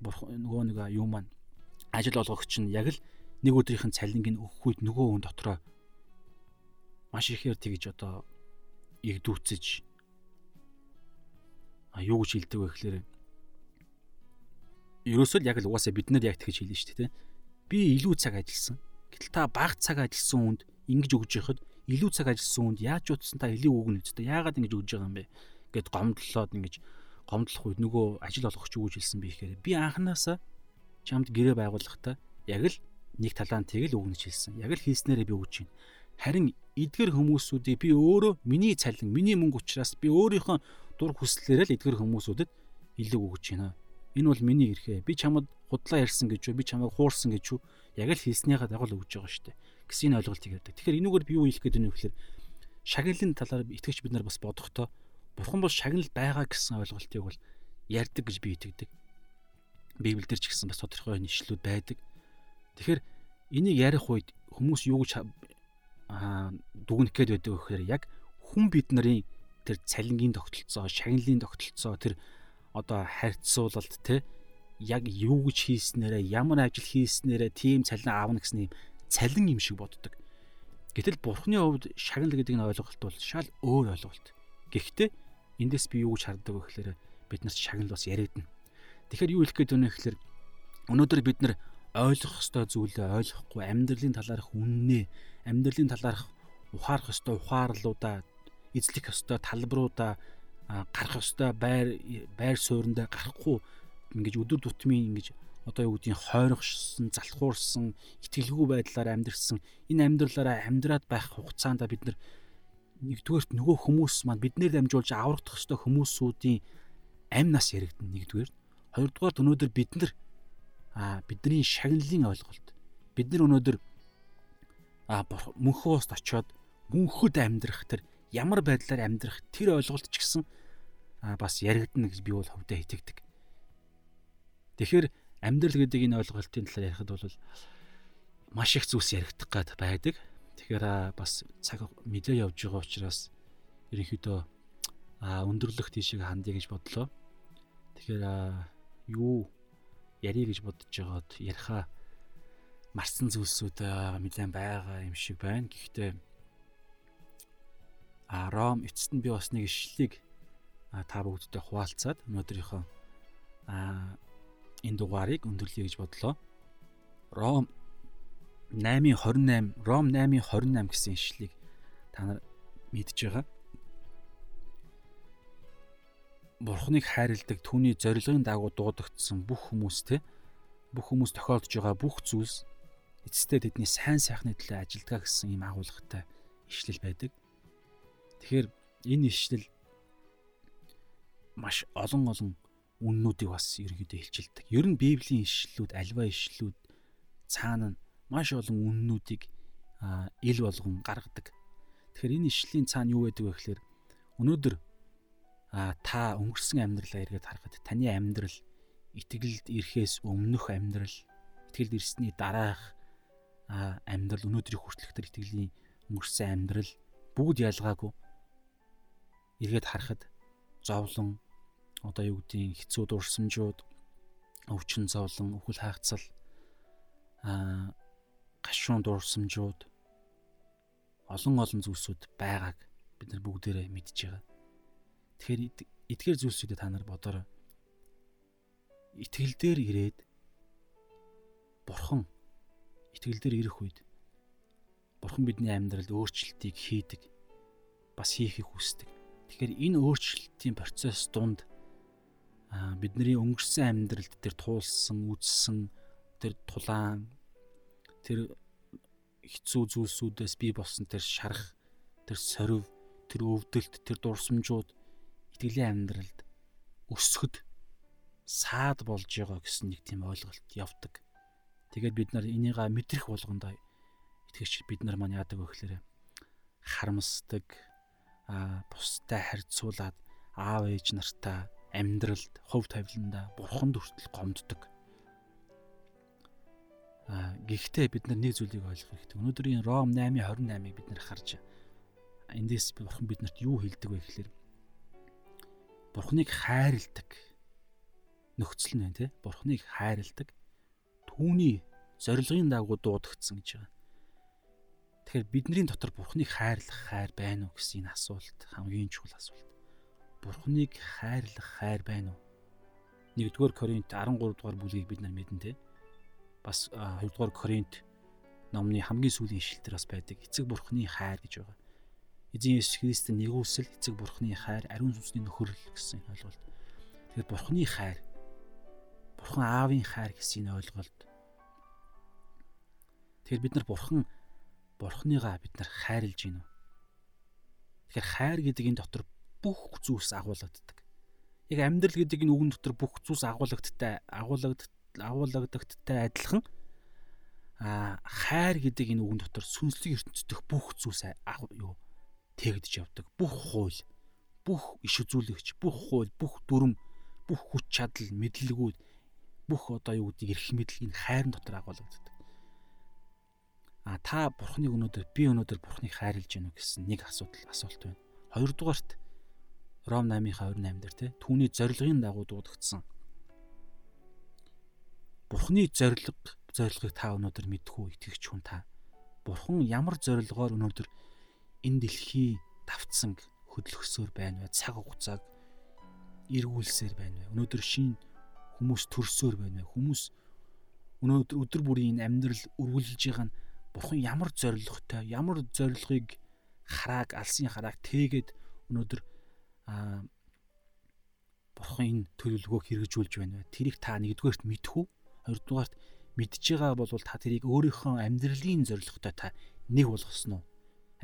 нөгөө нэг юу маань ажил олгогч нь яг л нэг өдрийнхэн цалинг нь өгөх үед нөгөө хүн дотроо маш ихээр тэгж одоо игдүүцэж а юу гэж хэлдэг вэ гэхээр ерөөсөө л яг л угаасаа бид нар яг тэгж хэлнэ шүү дээ би илүү цаг ажилласан. Гэтэл та бага цаг ажилласан хүнд ингэж өгж яхад илүү цаг ажилласан хүнд яаж утсан та илүү өгнө үстэй яагаад ингэж өгж байгаа юм бэ? Гэд гомдлоод ингэж гомдлох үед нөгөө ажил олгогч юу гэж хэлсэн бэ гэхээр би анханасаа чамд гэрээ байгуулахдаа яг л нэг талаантыг л өгнөж хэлсэн. Яг л хийснээрээ би өгч байна. Харин эдгэр хүмүүсүүдийг би өөрөө миний цалин, миний мөнгө учраас би өөрийнхөө дур хүслээрээ л эдгэр хүмүүсүүдэд илүү өгч байна. Энэ бол миний эрхээ. Би чамд худлаа ярьсан гэж үү, би чамайг хуурсан гэж үү? Яг л хийснийхаа дагуу л өгж байгаа шүү дээ. Гэсэн энэ ойлголтыг ярьдаг. Тэгэхээр энүүгээр би юу хэлэх гээд байна вэ гэхээр шагналын талаар итгэж бид нар бас бодохдоо бурхан бол шагнал байгаа гэсэн ойлголтыг бол ярьдаг гэж би итгэдэг. Библиэлд ч гэсэн бас тодорхой нэшлүүд байдаг. Тэгэхээр энийг ярих үед хүмүүс юу гэж дүгнэх гээд байдаг вэ гэхээр яг хүн бид нарын тэр цалингийн тогтолцоо, шагналын тогтолцоо, тэр одоо харьцуулалт те яг юу гэж хийснээрээ ямар ажил хийснээрээ тийм цалин аавна гэсэн юм цалин юм шиг боддог. Гэтэл бурхны хувьд шагнал гэдэг нь ойлголт бол шал өөр ойлголт. Гэхдээ эндээс би юу гэж хардаг вэ гэхээр бид нарт шагнал бас яригдана. Тэгэхээр юу хэлэх гээд байна гэхээр өнөөдөр бид нар ойлгох ёстой зүйлээ ойлгохгүй амьдралын талаарх үннээ амьдралын талаарх ухаарах ёстой ухаарлуудаа эзлэх ёстой талбаруудаа гарах ёстой байр байр суурьндаа гарахгүй ингэж өдөр тутмын ингэж одоо юу гэдгийг хойрогшсон, залхуурсан, итгэлгүй байдлаар амьдрсан энэ амьдралаараа амьдраад байх хугацаанд бид нэгдүгээрт нөгөө хүмүүс маань биднээр дамжуулж аврагдах ёстой хүмүүсүүдийн амь нас яригдана нэгдүгээр. Хоёрдугаарт өнөөдөр бид нар а бидний шагналын ойлголт бид нар өнөөдөр а мөнхөө уст очиод мөнхөд амьдрах тэр ямар байдлаар амьдрах тэр ойлголт ч гэсэн а бас яригдана гэж би бол хөвдөө итгэдэг. Тэгэхээр амьдрал гэдэг энэ ойлголтын талаар ярихад бол маш их зүйлс яригдах гад байдаг. Тэгэхээр бас цаг мэдээ явж байгаа учраас ерөнхийдөө өндөрлөх тийшээ хандъя гэж бодлоо. Тэгэхээр юу ярих гэж бодож байгаад яриха марсан зүйлсүүд нэлээд байгаа юм шиг байна. Гэхдээ а Ром эцэст нь би бас нэг ишлэлийг та бүгдтэй хуваалцаад өнөөдрийнхөө а энэ дугаарыг өндөрлөе гэж бодлоо. Ром 8:28 Ром 8:28 гэсэн ишлэлийг та нар мэдж байгаа. Бурхныг хайрладаг түүний зорилгын дагуу дуудагдсан бүх хүмүүс те бүх хүмүүс тохиолдож байгаа бүх зүйлс эцэстээ тэдний сайн сайхны төлөө ажилдгаа гэсэн ийм агуулгатай ишлэл байдаг. Тэгэхээр энэ ишлэл маш олон олон үннүүдийг бас ерөнхийдөө илчилдэг. Ер нь Библийн ишлэлүүд, альва ишлэлүүд цаана маш олон үннүүдийг ил болгон гаргадаг. Тэгэхээр энэ ишлийн цаана юу байдаг вэ гэхээр өнөөдөр та өнгөрсөн амьдралаа эргээд харахад таны амьдрал итгэлд ирэхээс өмнөх амьдрал итгэлд ирсний дараах амьдрал өнөөдрийг хүртэлхтэр итгэлийн өнгөрсөн амьдрал бүгд ялгаагүй эргээд харахад зовлон одоо юу гэдгийг хэцүү дурсамжууд өвчин зовлон өхөл хаагцал аа гашуун дурсамжууд олон олон зүйлсүүд байгааг бид нар бүгдээрээ мэдж байгаа. Тэгэхээр эдгээр зүйлсүүдэд та нар бодорой. Итгэл дээр ирээд бурхан итгэл дээр ирэх үед бурхан бидний амьдралд өөрчлөлтийг хийдэг бас хийхийг хүсдэг. Тэгэхээр энэ өөрчлөлтийн процесс дунд бидний өнгөрсөн амьдралд тэр туулсан, үзсэн тэр тулаан тэр хэцүү зүйлсүүдээс бий болсон тэр шарах, тэр сорив, тэр өвдөлт, тэр дурсамжууд итгэлийн амьдралд өсгөд саад болж байгаа гэсэн нэг тийм ойлголт явдаг. Тэгээд бид нар энийга мэдрэх болгондоо итгэж бид нар маань яадаг вэ гэхээр харамсдаг, а бустай харьцуулаад аав ээж нартаа амьдралд, хувь тавиланда бурханд хүртэл гомддог Гэхдээ бид нар нэг зүйлийг ойлгох хэрэгтэй. Өнөөдрийн Ром 8:28-ыг бид нар харж эндээс бурхан биднэрт юу хэлдэг вэ гэхээр Бурханыг хайрладаг нөхцөл нь байна те. Бурханыг хайрладаг түүний зорилгын дагуу дуудагдсан гэж байгаа. Тэгэхээр бидний дотор Бурханыг хайрлах хайр байна уу гэсэн энэ асуулт хамгийн чухал асуулт. Бурханыг хайрлах хайр байна уу? 1-р Коринт 13 дугаар бүлгийг бид нар мэднэ те бас 2 дугаар Коринт номны хамгийн сүүлийн ишлэлтэр бас байдаг. Эцэг бурхны хайр гэж байгаа. Эзэн Есүс Христийн нэгүсэл эцэг бурхны хайр, ариун сүнсний нөхөрлөл гэсэн ойлголт. Тэгэхээр бурхны хайр, бурхан аавын хайр гэсэн ойлголт. Тэгэхээр бид нар бурхан бурхныгаа бид нар хайрлж гинэ. Тэгэхээр хайр гэдэг энэ дотор бүх зүйлс агуулгаддаг. Яг амьдрал гэдэг энэ үгэн дотор бүх зүйлс агуулгадтай агуулгадтай агуулгадагттай адилхан а хайр гэдэг энэ үгэн дотор сүнслэг ертөнцийн бүх зүйлс юу тэгдэж явдаг. Бүх хууль, бүх иш үзүүлэгч, бүх хууль, бүх дүрм, бүх хүч чадал, мэдлэгүүд, бүх одоо юу гэдэг эрх мэдэл энэ хайрын дотор агуулгаддаг. А та бурхныг өнөөдөр би өнөөдөр бурхныг хайрлаж гэнэ гэсэн нэг асуудал асуулт байна. Хоёрдугаарт Ром 8:28 дээр те түүний зорилгын дагуу дуудагдсан Бурхны зориг зорилгыг та өнөөдөр мэдхүү итгэгч хүн та. Бурхан ямар зорилгоор өнөөдөр энэ дэлхий давтсан хөдөлгөсөөр байна вэ? Цаг хугацааг эргүүлсээр байна вэ? Өнөөдөр шин хүмүүс төрсөөр байна вэ? Хүмүүс өнөөдөр өдөр бүрийн амьдрал үргэлжилж байгаа нь бурхан ямар зорилготой, ямар зорилгыг харааг, алсын харааг тээгээд өнөөдөр аа бурхан энэ төлөвлөгөөг хэрэгжүүлж байна вэ? Тэрийг та нэгдүгээрт мэдхүү Хоёрдугаарт мэдж байгаа бол та тэрийг өөрийнхөө амьдралын зорилготой та нэг болгосноо.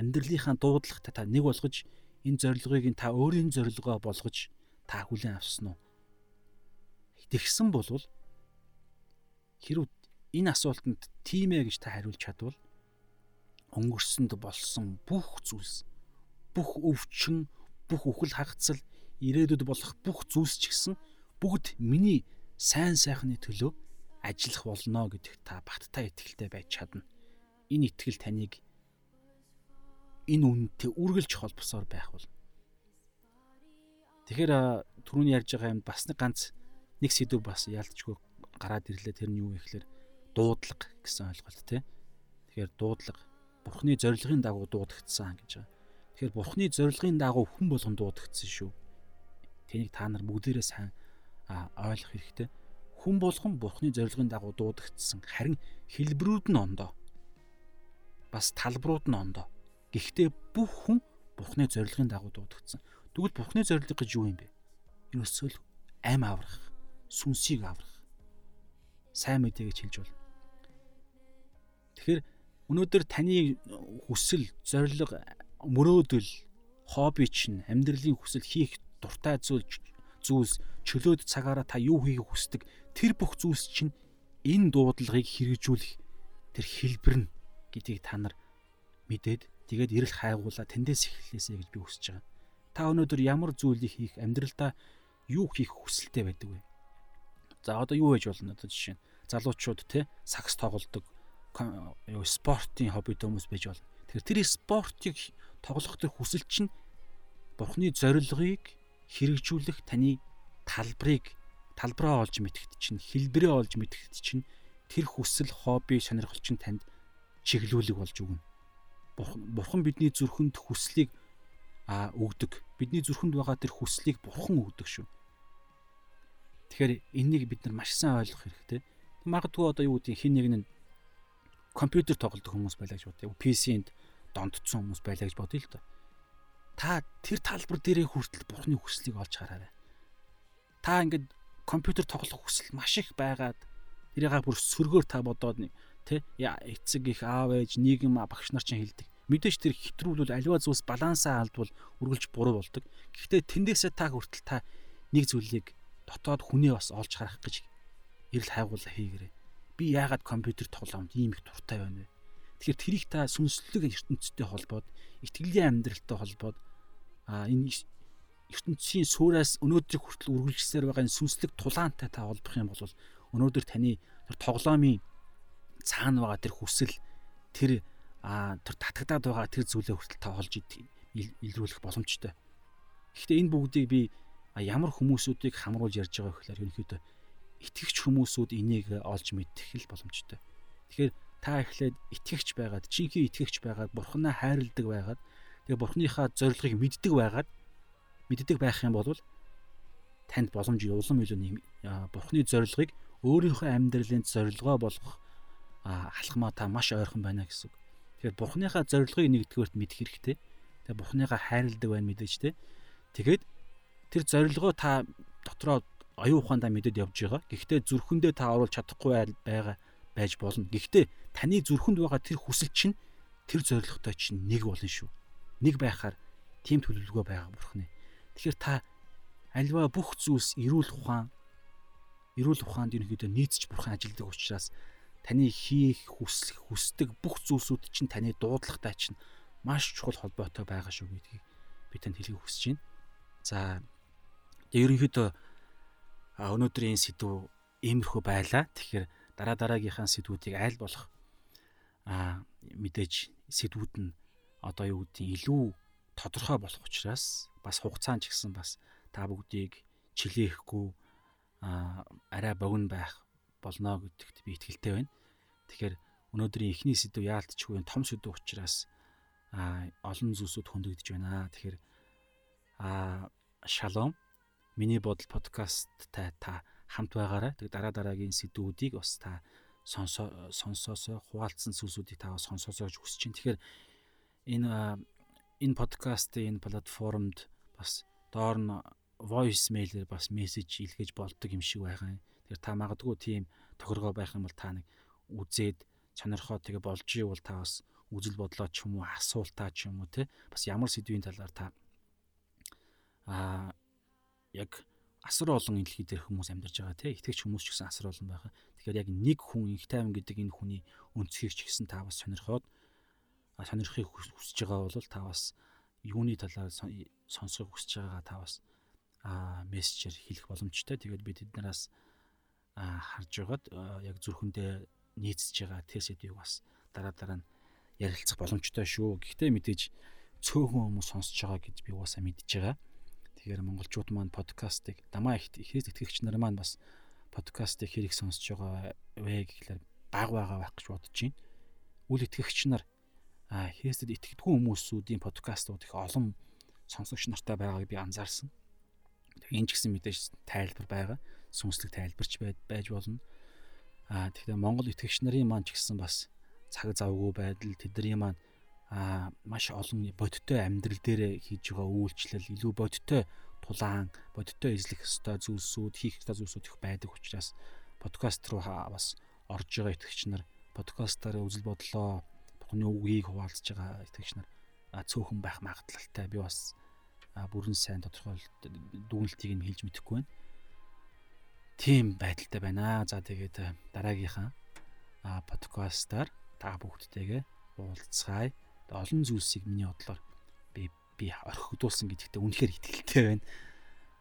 Амьдралынхаа дуудлагатай та нэг болгож энэ зорилгыг та өөрийн зорилгоо болгож та хүлээн авсан уу? Тэгсэн болвол хэрв энэ асуултанд тийм ээ гэж та хариулж чадвал өнгөрсөнд болсон бүх зүйлс бүх өвчин бүх үхэл хагацал ирээдүйд болох бүх зүйлс ч гэсэн бүгд миний сайн сайхны төлөө ажиллах болно гэдэгт та баттай итгэлтэй байж чадна. Энэ итгэл таныг энэ үнэнтэй үргэлж холбосоор байх бол. Тэгэхээр түрүүний ярьж байгаа юм бас нэг ганц нэг сэдв бас яалтчгүй гараад ирлээ тэр нь юу вэ гэхээр дуудлага гэсэн ойлголт тий. Тэгэхээр дуудлага бурхны зорилгын дагуу дуудагдсан гэж байгаа. Тэгэхээр бурхны зорилгын дагуу хүн болгон дуудагдсан шүү. Тэнийг та нар бүгдээрээ сайн ойлгох хэрэгтэй. Хүн болгон бурхны зорилгын дагуу дуудагдсан. Харин хэлбэрүүд нь ондоо. Бас талбарууд нь ондоо. Гэхдээ бүх хүн Бурхны зорилгын дагуу дуудагдсан. Тэгвэл Бурхны зорилго гэж юу юм бэ? Ерөөсөө ам аврах, сүнсийг аврах. Сайн мэдээ гэж хэлж болно. Тэгэхээр өнөөдөр таны хүсэл, зорилго, мөрөөдөл, хобби чинь амьдралын хүсэл хийх дуртай зүйл зүйлс чөлөөт цагаараа та юу хийхийг хүсдэг тэр бүх зүйлс чинь энэ дуудлагыг хэрэгжүүлэх тэр хэлбэр нь гэдгийг та нар мэдээд Тэгээд эрэл хайгуулаа тэндээс эхлэлээсэ гэж би хүсэж байгаа. Та өнөөдөр ямар зүйлийг хийх амьдралдаа юу хийх хүсэлтэй байдаг вэ? За одоо юу байж болно одоо жишээ нь залуучууд те сакс тоглодог юу спортын хоббитэй хүмүүс байж болно. Тэгэхээр тэр спортыг тоглох төр хүсэл чинь бурхны зорилгыг хэрэгжүүлэх таны талбарыг талбараа олж мэдхэд чинь хэлбэрээ олж мэдхэд чинь тэр хүсэл хобби сонирхол чинь танд чиглүүлэг болж өгнө бурхан бидний зүрхэнд хүслийг а өгдөг. Бидний зүрхэнд байгаа тэр хүслийг бурхан өгдөг шүү. Тэгэхээр энийг бид нар маш сайн ойлгох хэрэгтэй. Магадгүй одоо юу гэдэг хин нэг нь компьютер тоглодог хүмүүс байлаа гэж бодъё. PC-нд дондцсон хүмүүс байлаа гэж бодъё л доо. Та тэр талбар дээрээ хүртэл бурхны хүслийг олж хараарай. Та ингээд компьютер тоглох хүсэл маш их байгаад тэрийг бүр сөргөөр та бодоод нэг Тэ эцэг их аав ээж нийгэм багш нар чинь хэлдэг. Мэдээж тэр хэтрүүлвэл аливаа зүйлс балансаа алдвал үргэлж буруу болдог. Гэхдээ тэндээсээ та хүртэл та нэг зүйлийг дотоод хүнээ бас олж харах гэж эрэл хайгуулаа хийгэрээ. Би яагаад компьютер тоглоомд ийм их дуртай байна вэ? Тэгэхээр тэрийг та сүнслэг ертөнцтэй холбоод, итгэлийн амьдралтай холбоод а энэ ертөнцийн суураас өнөөдрийг хүртэл үргэлжлэсээр байгаа энэ сүнслэг тулаантай та холбох юм бол өнөөдөр таны тоглоомын цаана байгаа тэр хүсэл тэр тэр татагдаад байгаа тэр зүйлээ хүртэл та олж илрүүлэх боломжтой. Гэхдээ энэ бүгдийг би ямар хүмүүсүүдийг хамруулж ярьж байгаа гэхээр ерөнхийдөө итгэгч хүмүүсүүд энийг олж мэдэх л боломжтой. Тэгэхээр та эхлээд итгэгч байгаад, чинхий итгэгч байгаад, бурхнаа хайрладаг байгаад, тэгээ бурхныхаа зорилгыг мэддэг байгаад мэддэг байх юм бол танд боломж улам илүү бурхны зорилгыг өөрийнхөө амьдралын зорилгоо болгох алхмаа та маш ойрхон байна гэсэн үг. Тэгэхээр Бурхныхаа зорилгыг нэгдүгээрт мэдэх хэрэгтэй. Тэгээ Бурхныхаа хайрладаг байна мэдээж те. Тэгээд тэр зорилгоо та дотроо оюун ухаандаа мэдээд явж байгаа. Гэхдээ зүрхэндээ та оруулах чадахгүй байгаа байж болно. Гэхдээ таны зүрхэнд байгаа тэр хүсэл чинь тэр зорилготой чинь нэг болно шүү. Нэг байхаар тийм төлөвлөгөө байгаа Бурхны. Тэгэхээр та альва бүх зүйлс эрүүл ухаан эрүүл ухаанд ерөнхийдөө нийцж бурхан ажилдаг учраас таны хийх хүсэх хүсдэг бүх зүйлсүүд чинь таны дуудлагатай чинь маш чухал холбоотой байгаа шүү гэдгийг би танд хэлхийг хүсэж байна. За ерөнхийдөө өнөөдрийн сэдв иймэрхүү байлаа. Тэгэхээр дараа дараагийнхаа сэдвүүдийг айл болох а мэдээж сэдвүүд нь одоо юу гэдгийг илүү тодорхой болох учраас бас хугацаанд ч гэсэн бас та бүгдийг чилээхгүй а арай богино байх болно гэдэгт би итгэлтэй байна. Тэгэхээр өнөөдрийн эхний сэдв яалтчгүй том сэдв учраас а олон зүйлсүүд хөндөгдөж байна. Тэгэхээр а шалом миний бодол подкасттай та хамт байгаарай. Тэг дараа дараагийн сэдвүүдийг бас та сонсоо сонсоосоо хуваалцсан зүйлсүүдийг та сонсоосоо гэж хүсэж байна. Тэгэхээр энэ энэ подкастын энэ платформд бас доор нь voice mail-ээр бас мессеж илгээж болдог юм шиг байгаа юм. Тэгэхээр та магадгүй тийм тохиргоо байх юм бол та нэг үзээд сонирхоод тэгээ болж ивэл та бас үзэл бодлоо ч юм уу асуултаа ч юм уу те бас ямар сэдвийн талаар та а яг асар олон илхий дээр хүмүүс амьдарч байгаа те итгэж хүмүүс ч гэсэн асар олон байгаа. Тэгэхээр яг нэг хүн их тайван гэдэг энэ хүний өнцгийг ч гэсэн та бас сонирхоод сонирхохыг хүсэж байгаа бол та бас юуны талаар сонсохыг хүсэж байгаагаа та бас а мессежээр хэлэх боломжтой. Тэгээд би тэднээс харж байгаад яг зүрхэндээ нийцж байгаа тэр сэдвийг бас дараа дараа нь ярилцах боломжтой шүү. Гэхдээ мэдээж цөөхөн хүмүүс сонсож байгаа гэж би уусаа мэдж байгаа. Тэгэхээр монголчууд маань подкастыг дамаа их ихэс итгэгч нар маань бас подкастыг хэрэг сонсож байгаа вэ гэхлээр баг байгаа байх гэж бодож байна. Үл итгэгч нар а Христэд итгэдэггүй хүмүүсүүдийн подкастууд их олон сонсогч нартай байгааг би анзаарсан. Энэ ч гэсэн мэдээж тайлбар байгаа. Сүнслэг тайлбарч байж болно. А тэгэхээр Монгол итгэгч нарын маань ч гэсэн бас цаг завгүй байдал тэдний маань а маш олон бодиттой амьдрал дээр хийж байгаа үйлчлэл илүү бодиттой тулаан бодиттой эзлэх ёстой зүйлсүүд хийх ёстой зүйлсүүд их байдаг учраас подкаст руу бас орж байгаа итгэгч нар подкастаар үзэл бодлоо Бурхны үгийг хуваалцж байгаа итгэгч нар цөөхөн байх магадлалтай би бас бүрэн сайн тодорхой дүгнэлтийг нь хэлж мэдэхгүй байна. Тийм байдалтай байна. За тэгээд дараагийнхаа подкастаар та бүгдтэйгээ уулзцаая олон зүйлсийг миний бодлоор би би орхигдуулсан гэдэгтээ үнэхээр итгэлтэй байна.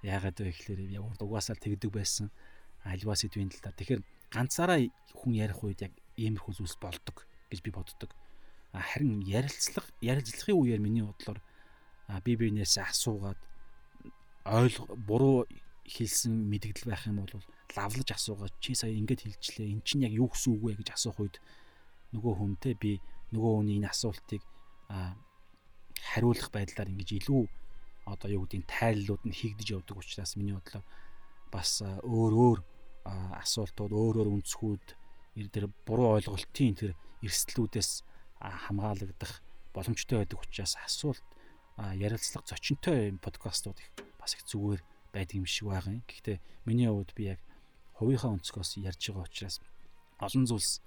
Яагаад вэ гэхээр яг угаасаа тэгдэг байсан. Альва сэдвийн талаар. Тэгэхээр ганцаараа хүн ярих үед яг иймэрхүү зүйлс болдог гэж би боддог. Харин ярилцлага ярилцлагын үеэр миний бодлоор би биенээс асуугаад ойл буруу хэлсэн мэдгдэл байх юм бол лавлаж асуугаад чи сая ингэж хэлчлээ эн чинь яг юу гэсэн үг вэ гэж асуух үед нөгөө хүнтэй би нөгөө хүний энэ асуултыг хариулах байдлаар ингэж илүү одоо юу гэдгийг тайллууд нь хийгдэж явдаг учраас миний бодлоор бас өөр өөр асуултууд өөр өөр өнцгүүд тэр буруу ойлголтын тэр эрсдлүүдээс хамгаалагдах боломжтой байдаг учраас асуулт ярилцлага зочинтой юм подкастууд их бас их зүгээр байдаг юм шиг байгаа юм. Гэхдээ миний хувьд би яг хувийнхаа өнцгөөс ярьж байгаа учраас олон зүйлс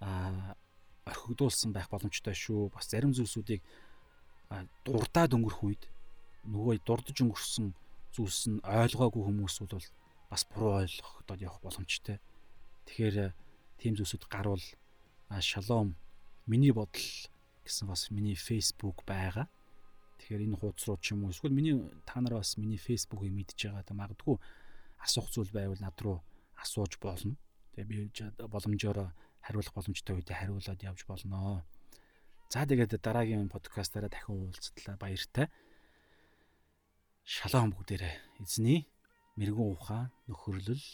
орхигдуулсан байх боломжтой шүү. Бас зарим зүйлсүүдийг дурдаад өнгөрөх үед нөгөө дурдж өнгөрсөн зүйлс нь ойлгоогүй хүмүүс бол бас буруу ойлгоход явах боломжтой. Тэгэхээр тийм зүйлсүүд гарвал шалом миний бодол гэсэн бас миний Facebook байгаа. Тэгэхээр энэ хуудас руу ч юм уу эсвэл миний та нар бас миний фейсбુકийг мэдж байгаа та магадгүй асуух зүйл байвал над руу асууж болно. Тэгээ би боломжоор хариулах боломжтой үедээ хариулаад явж болно. За тэгээд дараагийн подкастаараа дахин уулзтлаа баяртай. Шалом бүгдээрээ эзний мэрэгэн ухаан нөхөрлөл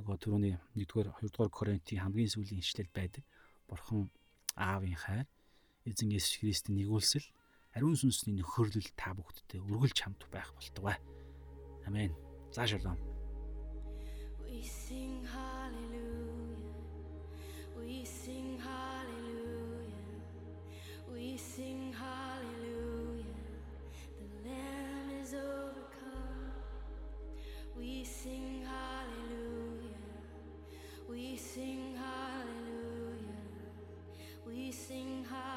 нөгөө түрүүний 1-р 2-р Коринтын хамгийн сүүлийн ишлэл байдаг. Бурхан Аавын хайр, эзэн Есүс Христийн нэгүүлсэл, ариун сүнсний нөхөрлөл та бүгдтэй үргэлж хамт байх болтугай. Амен. За шалом. We sing hallelujah. We sing hallelujah. We sing hallelujah. The Lamb is overcome. We sing hallelujah. We sing hallelujah. We sing hallelujah.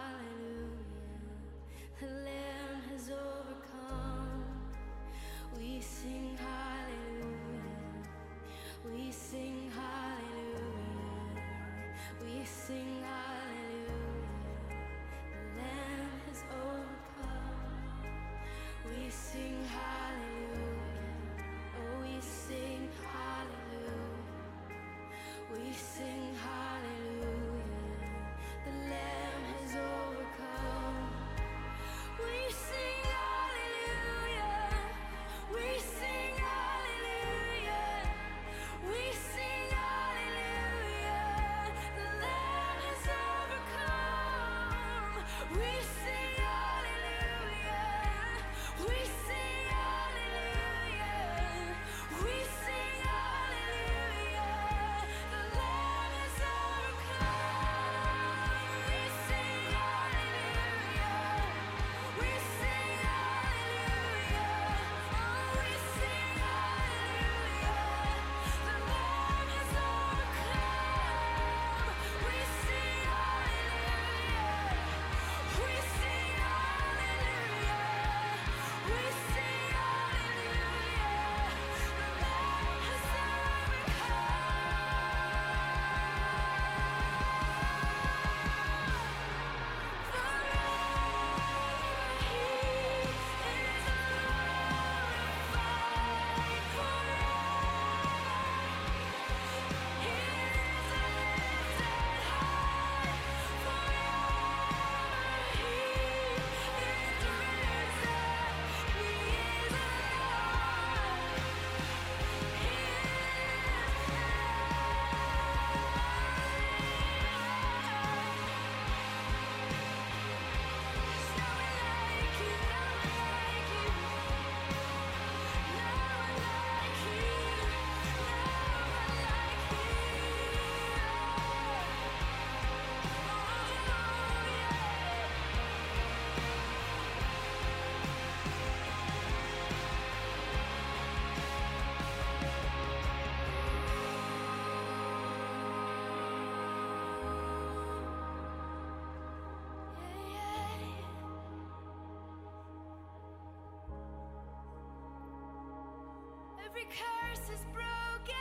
Every curse is broken.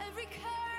Every curse